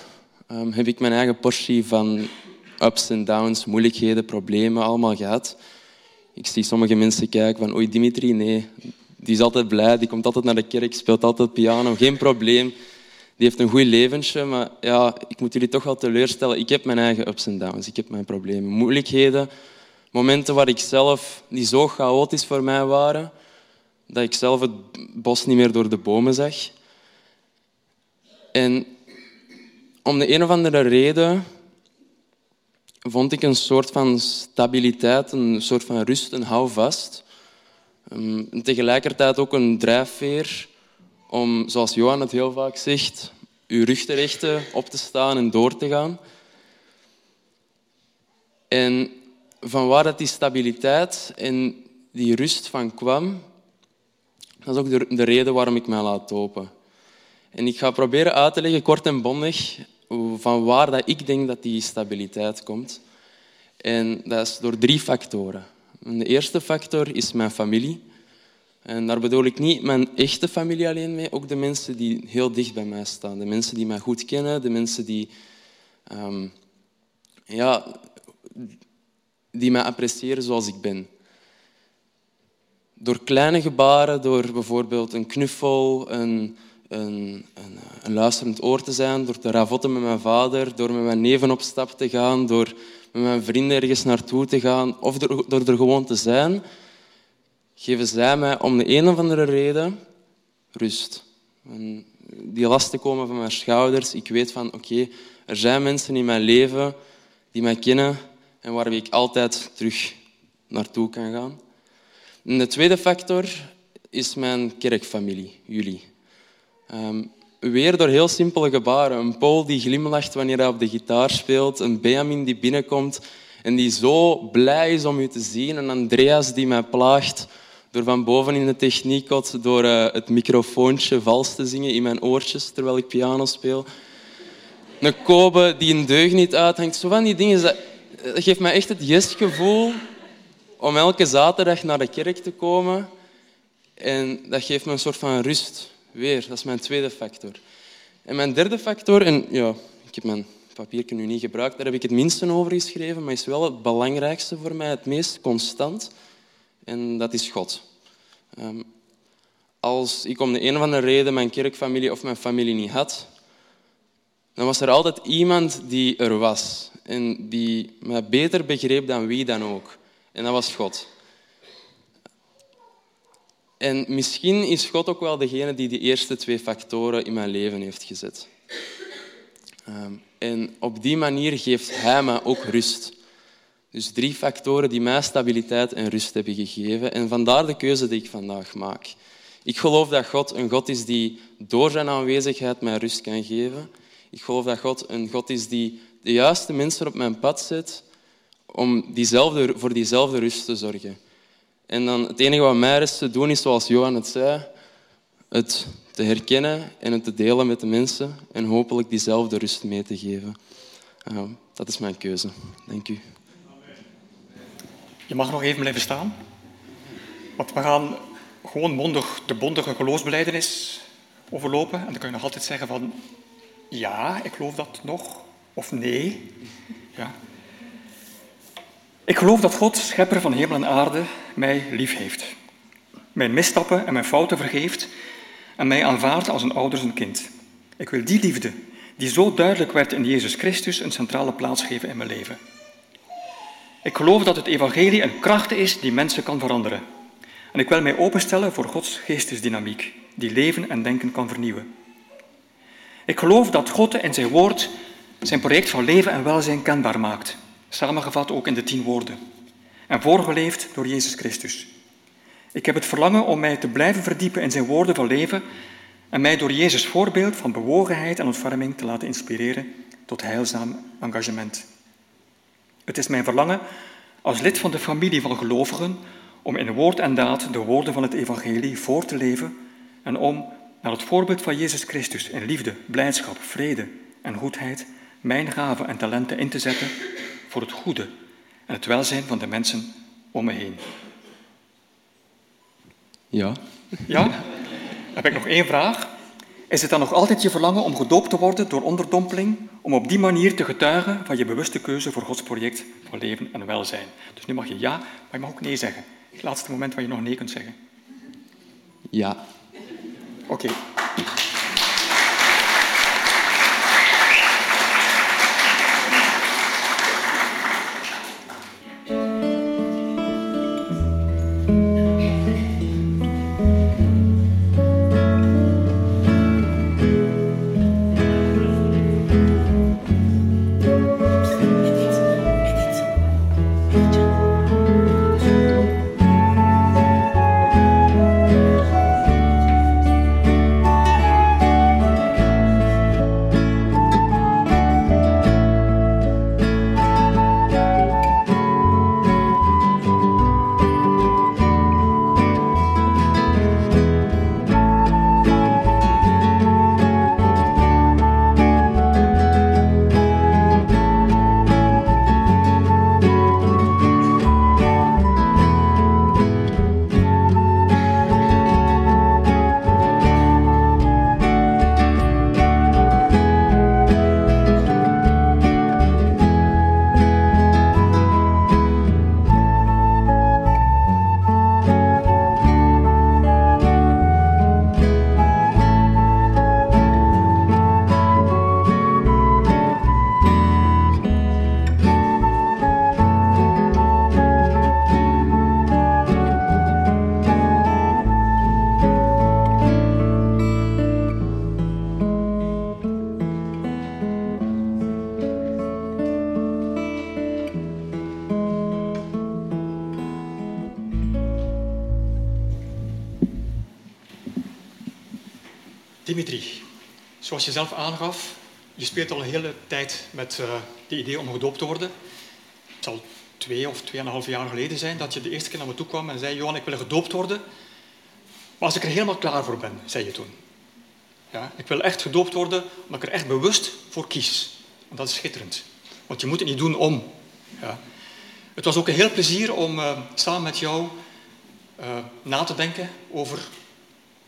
ehm, heb ik mijn eigen portie van ups en downs, moeilijkheden, problemen allemaal gehad. Ik zie sommige mensen kijken van, oei Dimitri, nee, die is altijd blij, die komt altijd naar de kerk, speelt altijd piano, geen probleem. Die heeft een goed leventje, maar ja, ik moet jullie toch wel teleurstellen. Ik heb mijn eigen ups en downs, ik heb mijn problemen, moeilijkheden. Momenten waar ik zelf, die zo chaotisch voor mij waren, dat ik zelf het bos niet meer door de bomen zag. En om de een of andere reden vond ik een soort van stabiliteit, een soort van rust, een houvast. Ehm, En tegelijkertijd ook een drijfveer om, zoals Johan het heel vaak zegt, uw rug te rechten, op te staan en door te gaan. En van waar dat die stabiliteit en die rust van kwam, Dat is ook de, de reden waarom ik mij laat dopen. En ik ga proberen uit te leggen, kort en bondig, van waar dat ik denk dat die stabiliteit komt. En dat is door drie factoren. En de eerste factor is mijn familie. En daar bedoel ik niet mijn echte familie alleen mee, ook de mensen die heel dicht bij mij staan. De mensen die mij goed kennen, de mensen die, ehm, ja, die mij appreciëren zoals ik ben. Door kleine gebaren, door bijvoorbeeld een knuffel, een, een, een, luisterend oor te zijn, door te ravotten met mijn vader, door met mijn neven op stap te gaan, door met mijn vrienden ergens naartoe te gaan of door er gewoon te zijn, geven zij mij om de een of andere reden rust. En die lasten komen van mijn schouders. Ik weet van, oké, er zijn mensen in mijn leven die mij kennen en waar ik altijd terug naartoe kan gaan. En de tweede factor is mijn kerkfamilie, jullie. Ehm, weer door heel simpele gebaren. Een Paul die glimlacht wanneer hij op de gitaar speelt. Een Benjamin die binnenkomt en die zo blij is om u te zien. Een Andreas die mij plaagt door van boven in de techniek door uh, het microfoontje vals te zingen in mijn oortjes terwijl ik piano speel. Een Kobe die een deug niet uithangt. Zo van die dingen. Dat, dat geeft mij echt het yes-gevoel om elke zaterdag naar de kerk te komen. En dat geeft me een soort van rust. Weer, dat is mijn tweede factor. En mijn derde factor, en ja, ik heb mijn papiertje nu niet gebruikt, daar heb ik het minste over geschreven, maar is wel het belangrijkste voor mij, het meest constant. En dat is God. Um, als ik om de een of andere reden mijn kerkfamilie of mijn familie niet had, dan was er altijd iemand die er was en die mij beter begreep dan wie dan ook. En dat was God. En misschien is God ook wel degene die de eerste twee factoren in mijn leven heeft gezet. Um, en op die manier geeft Hij me ook rust. Dus drie factoren die mij stabiliteit en rust hebben gegeven. En vandaar de keuze die ik vandaag maak. Ik geloof dat God een God is die door zijn aanwezigheid mij rust kan geven. Ik geloof dat God een God is die de juiste mensen op mijn pad zet om diezelfde, voor diezelfde rust te zorgen. En dan het enige wat mij rest te doen is, zoals Johan het zei, het te herkennen en het te delen met de mensen en hopelijk diezelfde rust mee te geven. Uh, dat is mijn keuze. Dank u. Je mag nog even blijven staan. Want we gaan gewoon mondig de bondige geloofsbeleidenis overlopen. En dan kun je nog altijd zeggen van ja, ik geloof dat nog. Of nee. Ja. Ik geloof dat God, schepper van hemel en aarde, mij lief heeft. Mijn misstappen en mijn fouten vergeeft en mij aanvaardt als een ouder zijn kind. Ik wil die liefde, die zo duidelijk werd in Jezus Christus, een centrale plaats geven in mijn leven. Ik geloof dat het evangelie een kracht is die mensen kan veranderen. En ik wil mij openstellen voor Gods geestesdynamiek, die leven en denken kan vernieuwen. Ik geloof dat God in zijn woord zijn project van leven en welzijn kenbaar maakt, samengevat ook in de tien woorden, en voorgeleefd door Jezus Christus. Ik heb het verlangen om mij te blijven verdiepen in zijn woorden van leven en mij door Jezus voorbeeld van bewogenheid en ontferming te laten inspireren tot heilzaam engagement. Het is mijn verlangen als lid van de familie van gelovigen om in woord en daad de woorden van het evangelie voor te leven en om, naar het voorbeeld van Jezus Christus, in liefde, blijdschap, vrede en goedheid mijn gaven en talenten in te zetten voor het goede en het welzijn van de mensen om me heen. Ja. Ja? Heb ik nog één vraag. Is het dan nog altijd je verlangen om gedoopt te worden door onderdompeling, om op die manier te getuigen van je bewuste keuze voor Gods project van leven en welzijn? Dus nu mag je ja, maar je mag ook nee zeggen. Het laatste moment waar je nog nee kunt zeggen. Ja. Oké. Je zelf aangaf, je speelt al een hele tijd met uh, idee om gedoopt te worden. Het zal twee of tweeënhalf jaar geleden zijn dat je de eerste keer naar me toe kwam en zei, Johan, ik wil gedoopt worden. Maar als ik er helemaal klaar voor ben, zei je toen. Ja, ik wil echt gedoopt worden omdat ik er echt bewust voor kies. En dat is schitterend. Want je moet het niet doen om. Ja. Het was ook een heel plezier om uh, samen met jou uh, na te denken over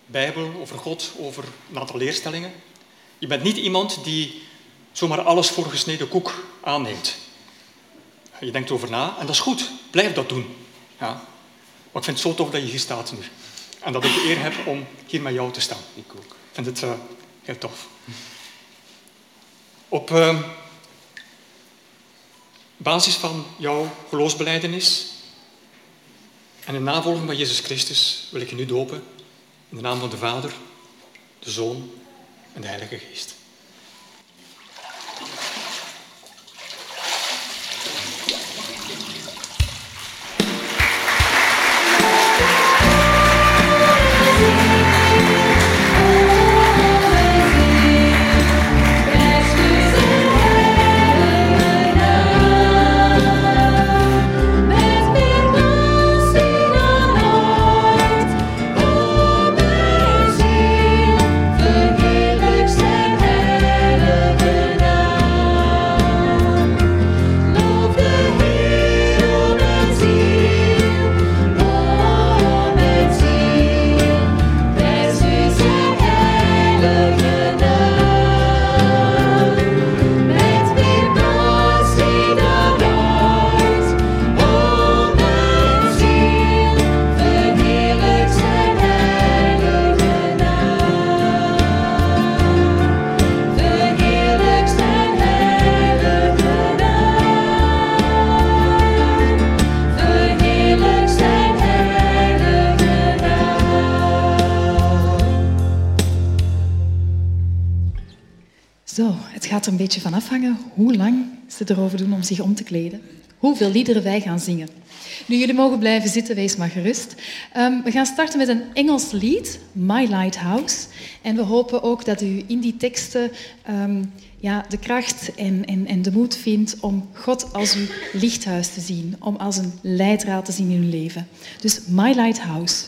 Bijbel, over God, over een aantal leerstellingen. Je bent niet iemand die zomaar alles voor gesneden koek aanneemt. Je denkt erover na en dat is goed. Blijf dat doen. Ja. Maar ik vind het zo tof dat je hier staat nu. En dat ik de eer heb om hier met jou te staan. Ik ook. Ik vind het uh, heel tof. Op uh, basis van jouw geloofsbeleidenis en in navolging van Jezus Christus wil ik je nu dopen in de naam van de Vader, de Zoon en de Heilige Geest. Gaat er een beetje van afhangen hoe lang ze erover doen om zich om te kleden. Hoeveel liederen wij gaan zingen. Nu, jullie mogen blijven zitten, wees maar gerust. Um, we gaan starten met een Engels lied, My Lighthouse. En we hopen ook dat u in die teksten um, ja, de kracht en, en, en de moed vindt om God als uw lichthuis te zien. Om als een leidraad te zien in uw leven. Dus My Lighthouse.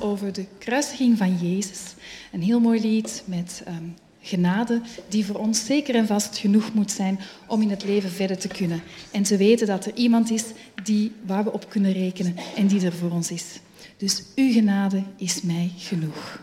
over de kruisiging van Jezus. Een heel mooi lied met ehm, genade die voor ons zeker en vast genoeg moet zijn om in het leven verder te kunnen. En te weten dat er iemand is die, waar we op kunnen rekenen en die er voor ons is. Dus uw genade is mij genoeg.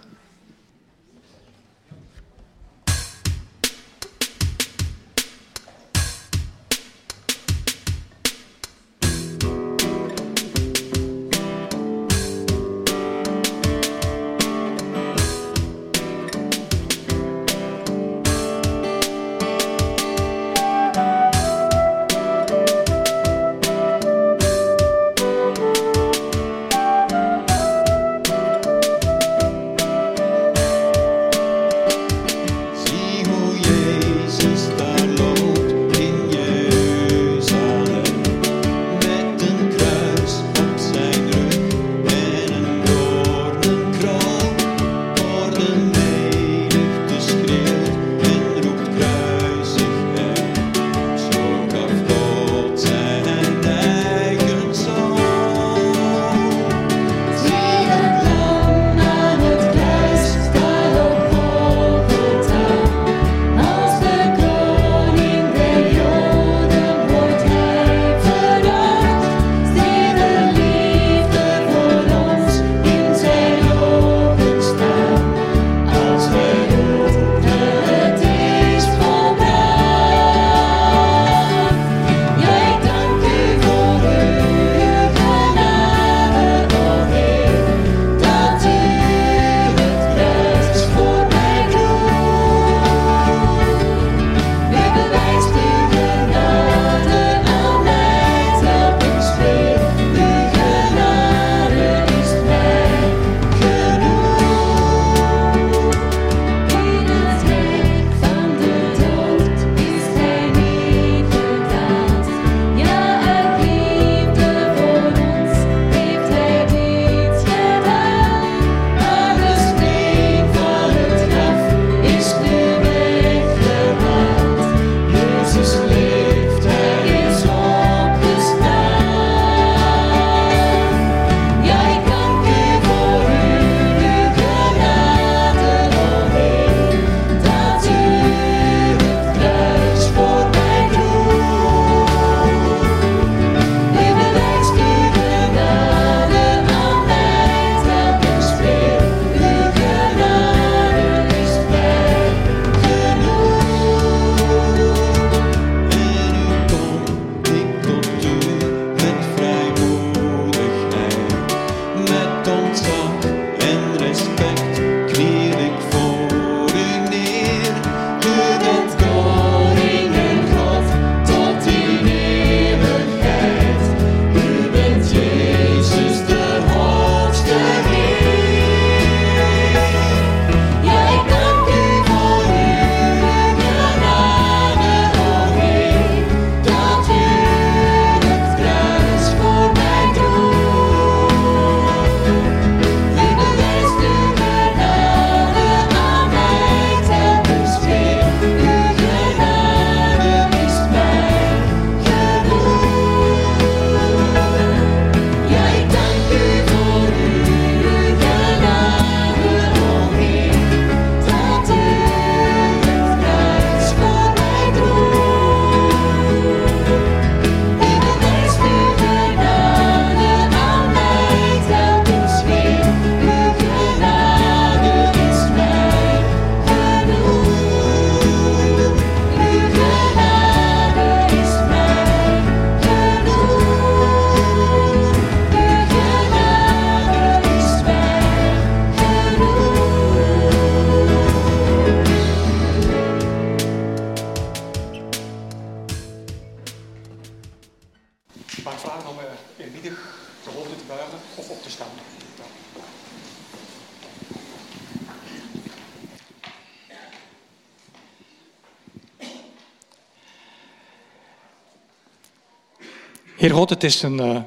Heer God, het is een eh,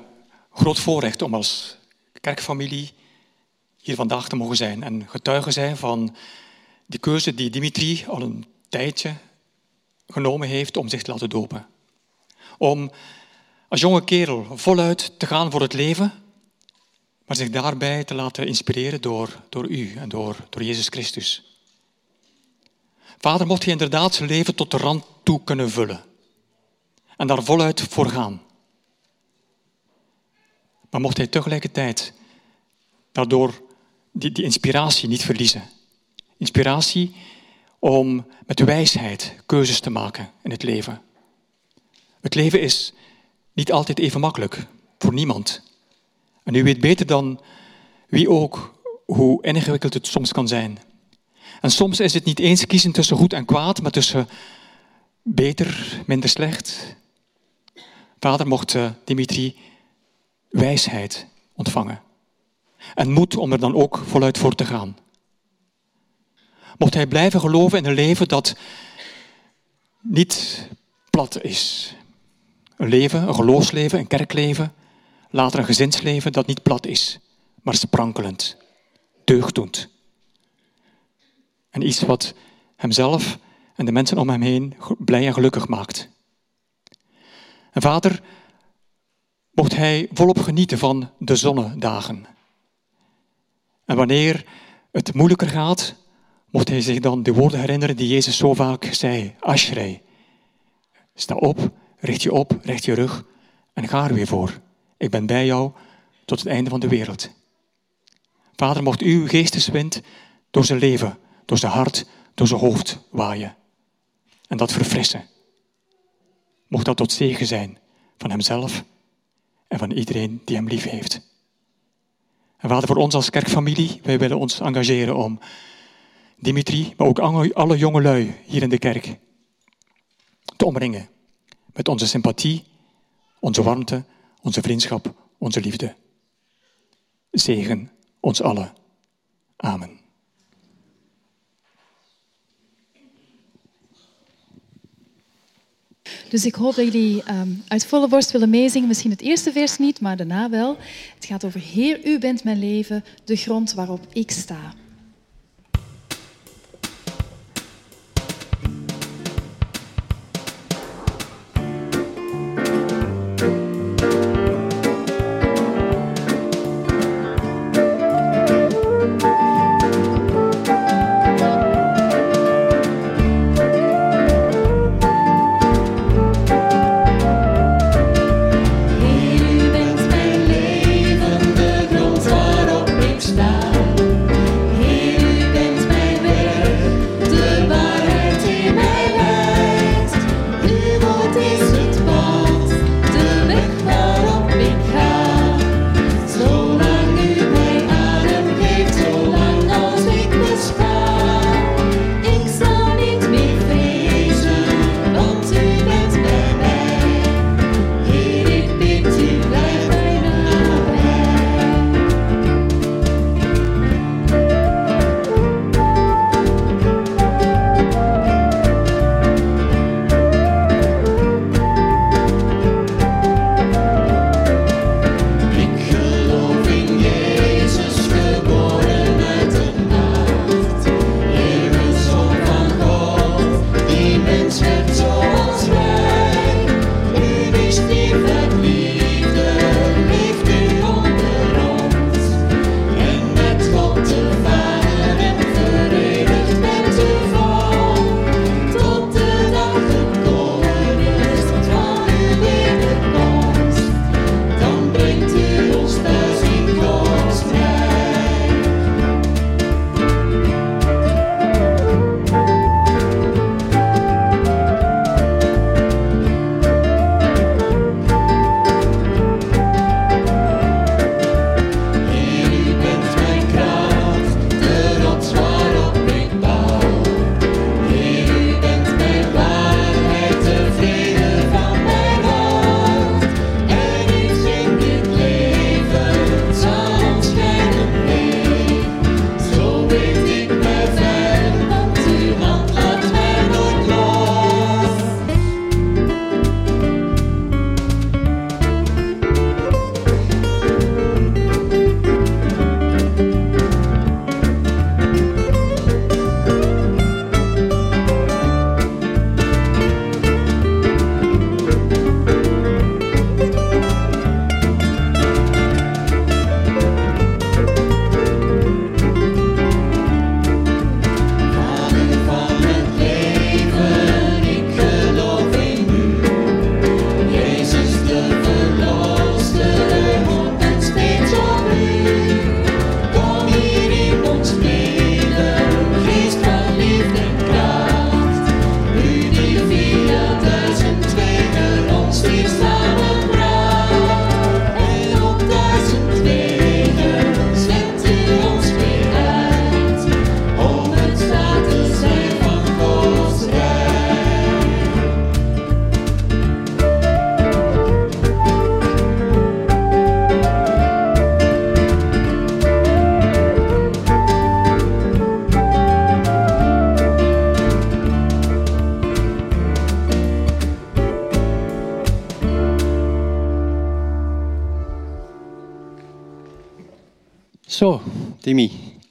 groot voorrecht om als kerkfamilie hier vandaag te mogen zijn en getuige zijn van die keuze die Dimitri al een tijdje genomen heeft om zich te laten dopen. Om als jonge kerel voluit te gaan voor het leven, maar zich daarbij te laten inspireren door, door u en door, door Jezus Christus. Vader, mocht je inderdaad zijn leven tot de rand toe kunnen vullen en daar voluit voor gaan. Maar mocht hij tegelijkertijd daardoor die, die inspiratie niet verliezen. Inspiratie om met wijsheid keuzes te maken in het leven. Het leven is niet altijd even makkelijk voor niemand. En u weet beter dan wie ook hoe ingewikkeld het soms kan zijn. En soms is het niet eens kiezen tussen goed en kwaad, maar tussen beter, minder slecht. Vader mocht eh, Dimitri wijsheid ontvangen. En moed om er dan ook voluit voor te gaan. Mocht hij blijven geloven in een leven dat niet plat is. Een leven, een geloofsleven, een kerkleven, later een gezinsleven dat niet plat is, maar sprankelend, deugddoend. En iets wat hemzelf en de mensen om hem heen blij en gelukkig maakt. En vader, mocht hij volop genieten van de zonnedagen. En wanneer het moeilijker gaat, mocht hij zich dan de woorden herinneren die Jezus zo vaak zei. Ashrei, sta op, richt je op, richt je rug en ga er weer voor. Ik ben bij jou tot het einde van de wereld. Vader, mocht uw geesteswind door zijn leven, door zijn hart, door zijn hoofd waaien. En dat verfrissen. Mocht dat tot zegen zijn van hemzelf en van iedereen die hem lief heeft. En vader, voor ons als kerkfamilie, wij willen ons engageren om Dimitri, maar ook alle jonge lui hier in de kerk te omringen met onze sympathie, onze warmte, onze vriendschap, onze liefde. Zegen ons allen. Amen. Dus ik hoop dat jullie ehm, uit volle borst willen meezingen. Misschien het eerste vers niet, maar daarna wel. Het gaat over Heer, u bent mijn leven, de grond waarop ik sta. Heer, u bent mijn leven, de grond waarop ik sta.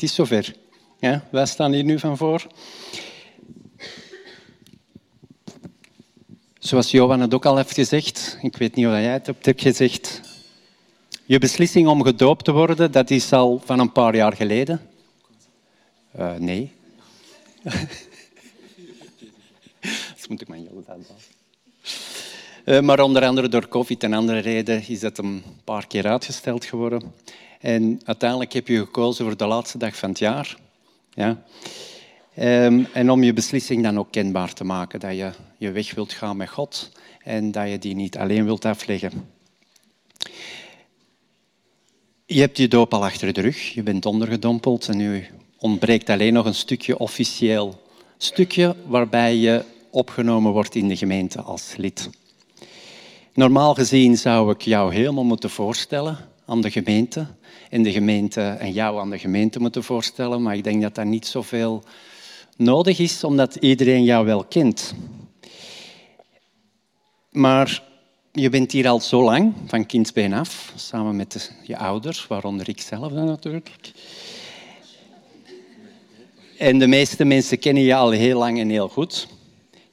Het is zover. Ja, wij staan hier nu van voor. Zoals Johan het ook al heeft gezegd, ik weet niet of jij het hebt gezegd. Je beslissing om gedoopt te worden, dat is al van een paar jaar geleden. Eh, nee. <laughs> dat moet ik mijn aanpassen. Uh, maar onder andere door COVID en andere redenen is dat een paar keer uitgesteld geworden. En uiteindelijk heb je gekozen voor de laatste dag van het jaar. Ja. Um, en om je beslissing dan ook kenbaar te maken, dat je je weg wilt gaan met God en dat je die niet alleen wilt afleggen. Je hebt je doop al achter de rug, je bent ondergedompeld en nu ontbreekt alleen nog een stukje officieel stukje waarbij je opgenomen wordt in de gemeente als lid. Normaal gezien zou ik jou helemaal moeten voorstellen aan de gemeente en de gemeente en jou aan de gemeente moeten voorstellen, maar ik denk dat dat niet zoveel nodig is, omdat iedereen jou wel kent. Maar je bent hier al zo lang, van kindsbeen af, samen met je ouders, waaronder ik zelf dan natuurlijk. En de meeste mensen kennen je al heel lang en heel goed.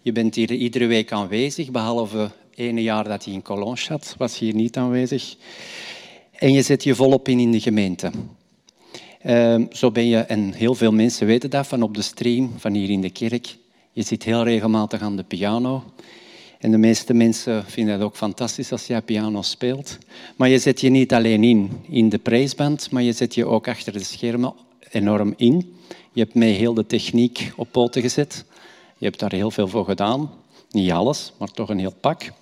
Je bent hier iedere week aanwezig, behalve ene jaar dat hij in Cologne zat, was hier niet aanwezig. En je zet je volop in in de gemeente. Uh, zo ben je, en heel veel mensen weten dat van op de stream, van hier in de kerk. Je zit heel regelmatig aan de piano. En de meeste mensen vinden het ook fantastisch als jij piano speelt. Maar je zet je niet alleen in, in de praiseband, maar je zet je ook achter de schermen enorm in. Je hebt mee heel de techniek op poten gezet. Je hebt daar heel veel voor gedaan. Niet alles, maar toch een heel pak.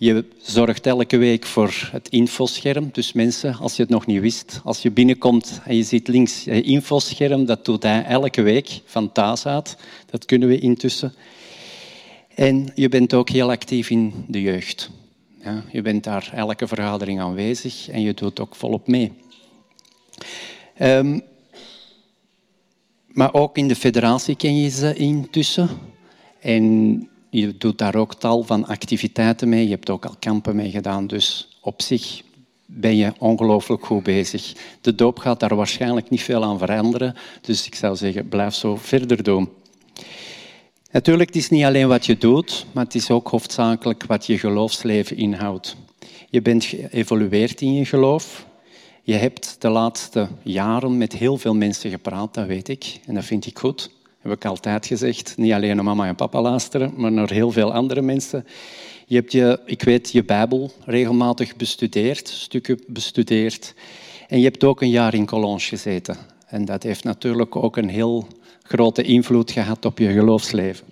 Je zorgt elke week voor het infoscherm. Dus mensen, als je het nog niet wist, als je binnenkomt en je ziet links het infoscherm, dat doet hij elke week van uit. Dat kunnen we intussen. En je bent ook heel actief in de jeugd. Ja, je bent daar elke vergadering aanwezig en je doet ook volop mee. Um, maar ook in de federatie ken je ze intussen. En je doet daar ook tal van activiteiten mee. Je hebt ook al kampen mee gedaan. Dus op zich ben je ongelooflijk goed bezig. De doop gaat daar waarschijnlijk niet veel aan veranderen. Dus ik zou zeggen, blijf zo verder doen. Natuurlijk, het is niet alleen wat je doet, maar het is ook hoofdzakelijk wat je geloofsleven inhoudt. Je bent geëvolueerd in je geloof. Je hebt de laatste jaren met heel veel mensen gepraat, dat weet ik. En dat vind ik goed. Heb ik altijd gezegd. Niet alleen naar mama en papa luisteren, maar naar heel veel andere mensen. Je hebt je, ik weet, je Bijbel regelmatig bestudeerd, stukken bestudeerd. En je hebt ook een jaar in Cologne gezeten. En dat heeft natuurlijk ook een heel grote invloed gehad op je geloofsleven.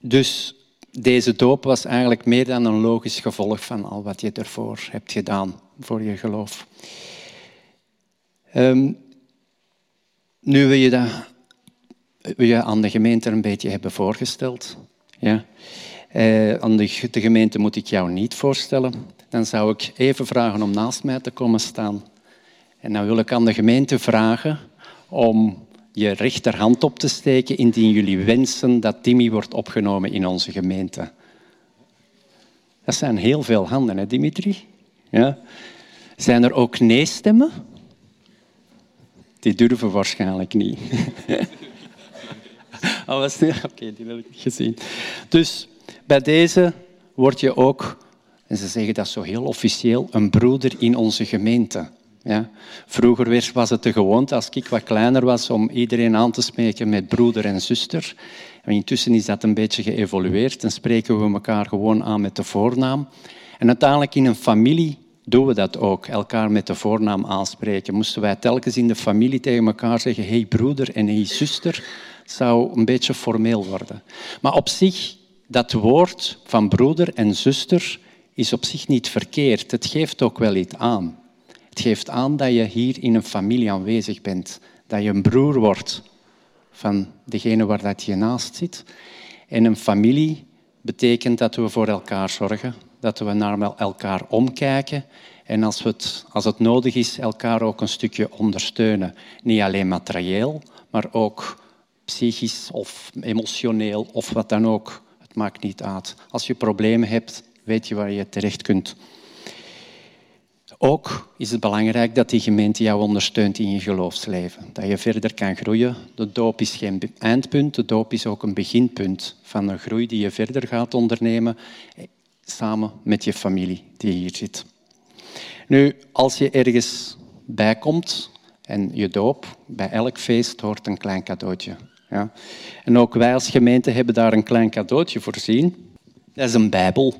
Dus deze doop was eigenlijk meer dan een logisch gevolg van al wat je ervoor hebt gedaan voor je geloof. Um, nu wil je dat je aan de gemeente een beetje hebben voorgesteld. Ja. Uh, aan de, de gemeente moet ik jou niet voorstellen. Dan zou ik even vragen om naast mij te komen staan. En dan wil ik aan de gemeente vragen om je rechterhand op te steken indien jullie wensen dat Timmy wordt opgenomen in onze gemeente. Dat zijn heel veel handen, hè, Dimitri? Ja. Zijn er ook nee-stemmen? Die durven waarschijnlijk niet. <laughs> oh, <laughs> was Oké, die heb ik niet gezien. Dus bij deze word je ook, en ze zeggen dat zo heel officieel, een broeder in onze gemeente. Ja. Vroeger was het de gewoonte, als ik wat kleiner was, om iedereen aan te spreken met broeder en zuster. En intussen is dat een beetje geëvolueerd en spreken we elkaar gewoon aan met de voornaam. En uiteindelijk in een familie doen we dat ook, elkaar met de voornaam aanspreken. Moesten wij telkens in de familie tegen elkaar zeggen, hey broeder en hey zuster, zou een beetje formeel worden. Maar op zich, dat woord van broeder en zuster is op zich niet verkeerd. Het geeft ook wel iets aan. Het geeft aan dat je hier in een familie aanwezig bent. Dat je een broer wordt van degene waar dat je naast zit. En een familie betekent dat we voor elkaar zorgen, dat we naar elkaar omkijken en als, het, als het nodig is, elkaar ook een stukje ondersteunen. Niet alleen materieel, maar ook psychisch of emotioneel of wat dan ook. Het maakt niet uit. Als je problemen hebt, weet je waar je terecht kunt. Ook is het belangrijk dat die gemeente jou ondersteunt in je geloofsleven. Dat je verder kan groeien. De doop is geen eindpunt, de doop is ook een beginpunt van een groei die je verder gaat ondernemen, eh, samen met je familie die hier zit. Nu, als je ergens bijkomt en je doop, bij elk feest hoort een klein cadeautje. Ja. En ook wij als gemeente hebben daar een klein cadeautje voorzien. Dat is een Bijbel.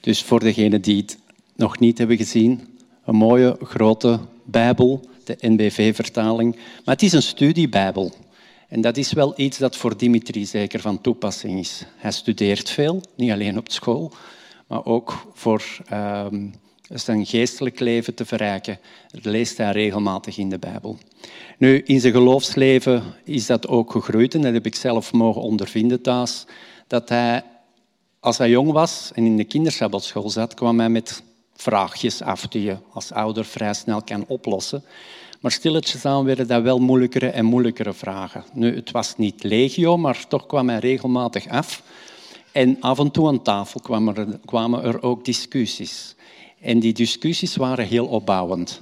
Dus voor degenen die het nog niet hebben gezien, een mooie grote Bijbel, de NBV-vertaling. Maar het is een studiebijbel. En dat is wel iets dat voor Dimitri zeker van toepassing is. Hij studeert veel, niet alleen op school, maar ook voor ehm, zijn geestelijk leven te verrijken. Leest hij regelmatig in de Bijbel. Nu, in zijn geloofsleven is dat ook gegroeid en dat heb ik zelf mogen ondervinden thuis. Dat hij als hij jong was en in de kindersabbatschool zat, kwam hij met vraagjes af die je als ouder vrij snel kan oplossen. Maar stilletjes aan werden dat wel moeilijkere en moeilijkere vragen. Nu, het was niet legio, maar toch kwam hij regelmatig af. En af en toe aan tafel kwamen er, kwamen er ook discussies. En die discussies waren heel opbouwend.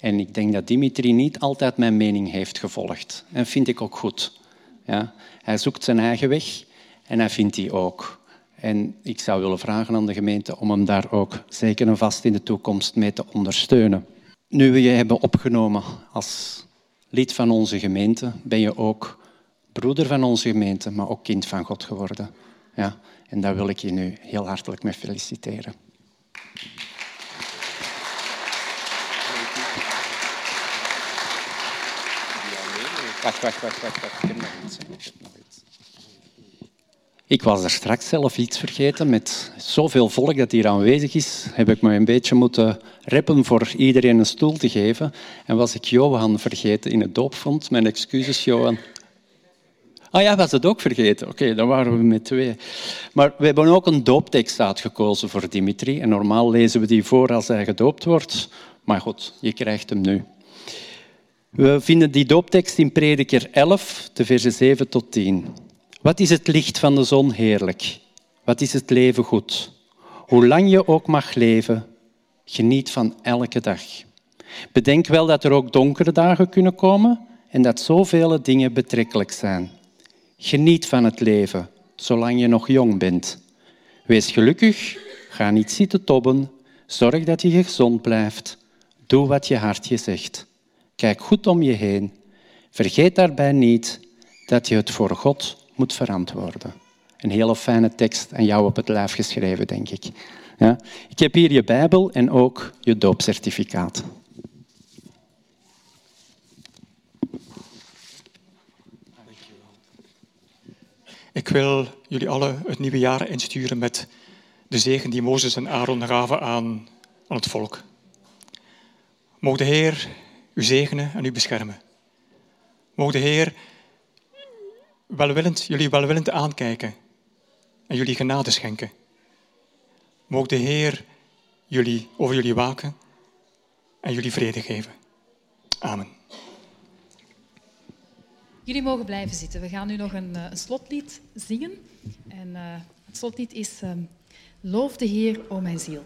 En ik denk dat Dimitri niet altijd mijn mening heeft gevolgd. En vind ik ook goed. Ja? Hij zoekt zijn eigen weg en hij vindt die ook. En ik zou willen vragen aan de gemeente om hem daar ook zeker en vast in de toekomst mee te ondersteunen. Nu we je hebben opgenomen als lid van onze gemeente, ben je ook broeder van onze gemeente, maar ook kind van God geworden. Ja, en daar wil ik je nu heel hartelijk mee feliciteren. Wacht, wacht, wacht, wacht. wacht. Ik heb nog iets. Ik was er straks zelf iets vergeten. Met zoveel volk dat hier aanwezig is, heb ik me een beetje moeten reppen voor iedereen een stoel te geven. En was ik Johan vergeten in het doopvond. Mijn excuses, Johan. Ah ja, was het ook vergeten. Oké, dan waren we met twee. Maar we hebben ook een dooptekst uitgekozen voor Dimitri. En normaal lezen we die voor als hij gedoopt wordt. Maar goed, je krijgt hem nu. We vinden die dooptekst in Prediker 11, de versen 7 tot 10. Wat is het licht van de zon heerlijk? Wat is het leven goed? Hoe lang je ook mag leven, geniet van elke dag. Bedenk wel dat er ook donkere dagen kunnen komen en dat zoveel dingen betrekkelijk zijn. Geniet van het leven, zolang je nog jong bent. Wees gelukkig, ga niet zitten tobben, zorg dat je gezond blijft. Doe wat je hart je zegt. Kijk goed om je heen. Vergeet daarbij niet dat je het voor God moet verantwoorden. Een hele fijne tekst aan jou op het lijf geschreven, denk ik. Ja? Ik heb hier je Bijbel en ook je doopcertificaat. Ik wil jullie allen het nieuwe jaar insturen met de zegen die Mozes en Aaron gaven aan, aan het volk. Mogen de Heer u zegenen en u beschermen. Mogen de Heer welwillend, jullie welwillend aankijken en jullie genade schenken. Mogen de Heer jullie, over jullie waken en jullie vrede geven. Amen. Jullie mogen blijven zitten. We gaan nu nog een, eh, een slotlied zingen. En eh, het slotlied is ehm, Loof de Heer, o mijn ziel.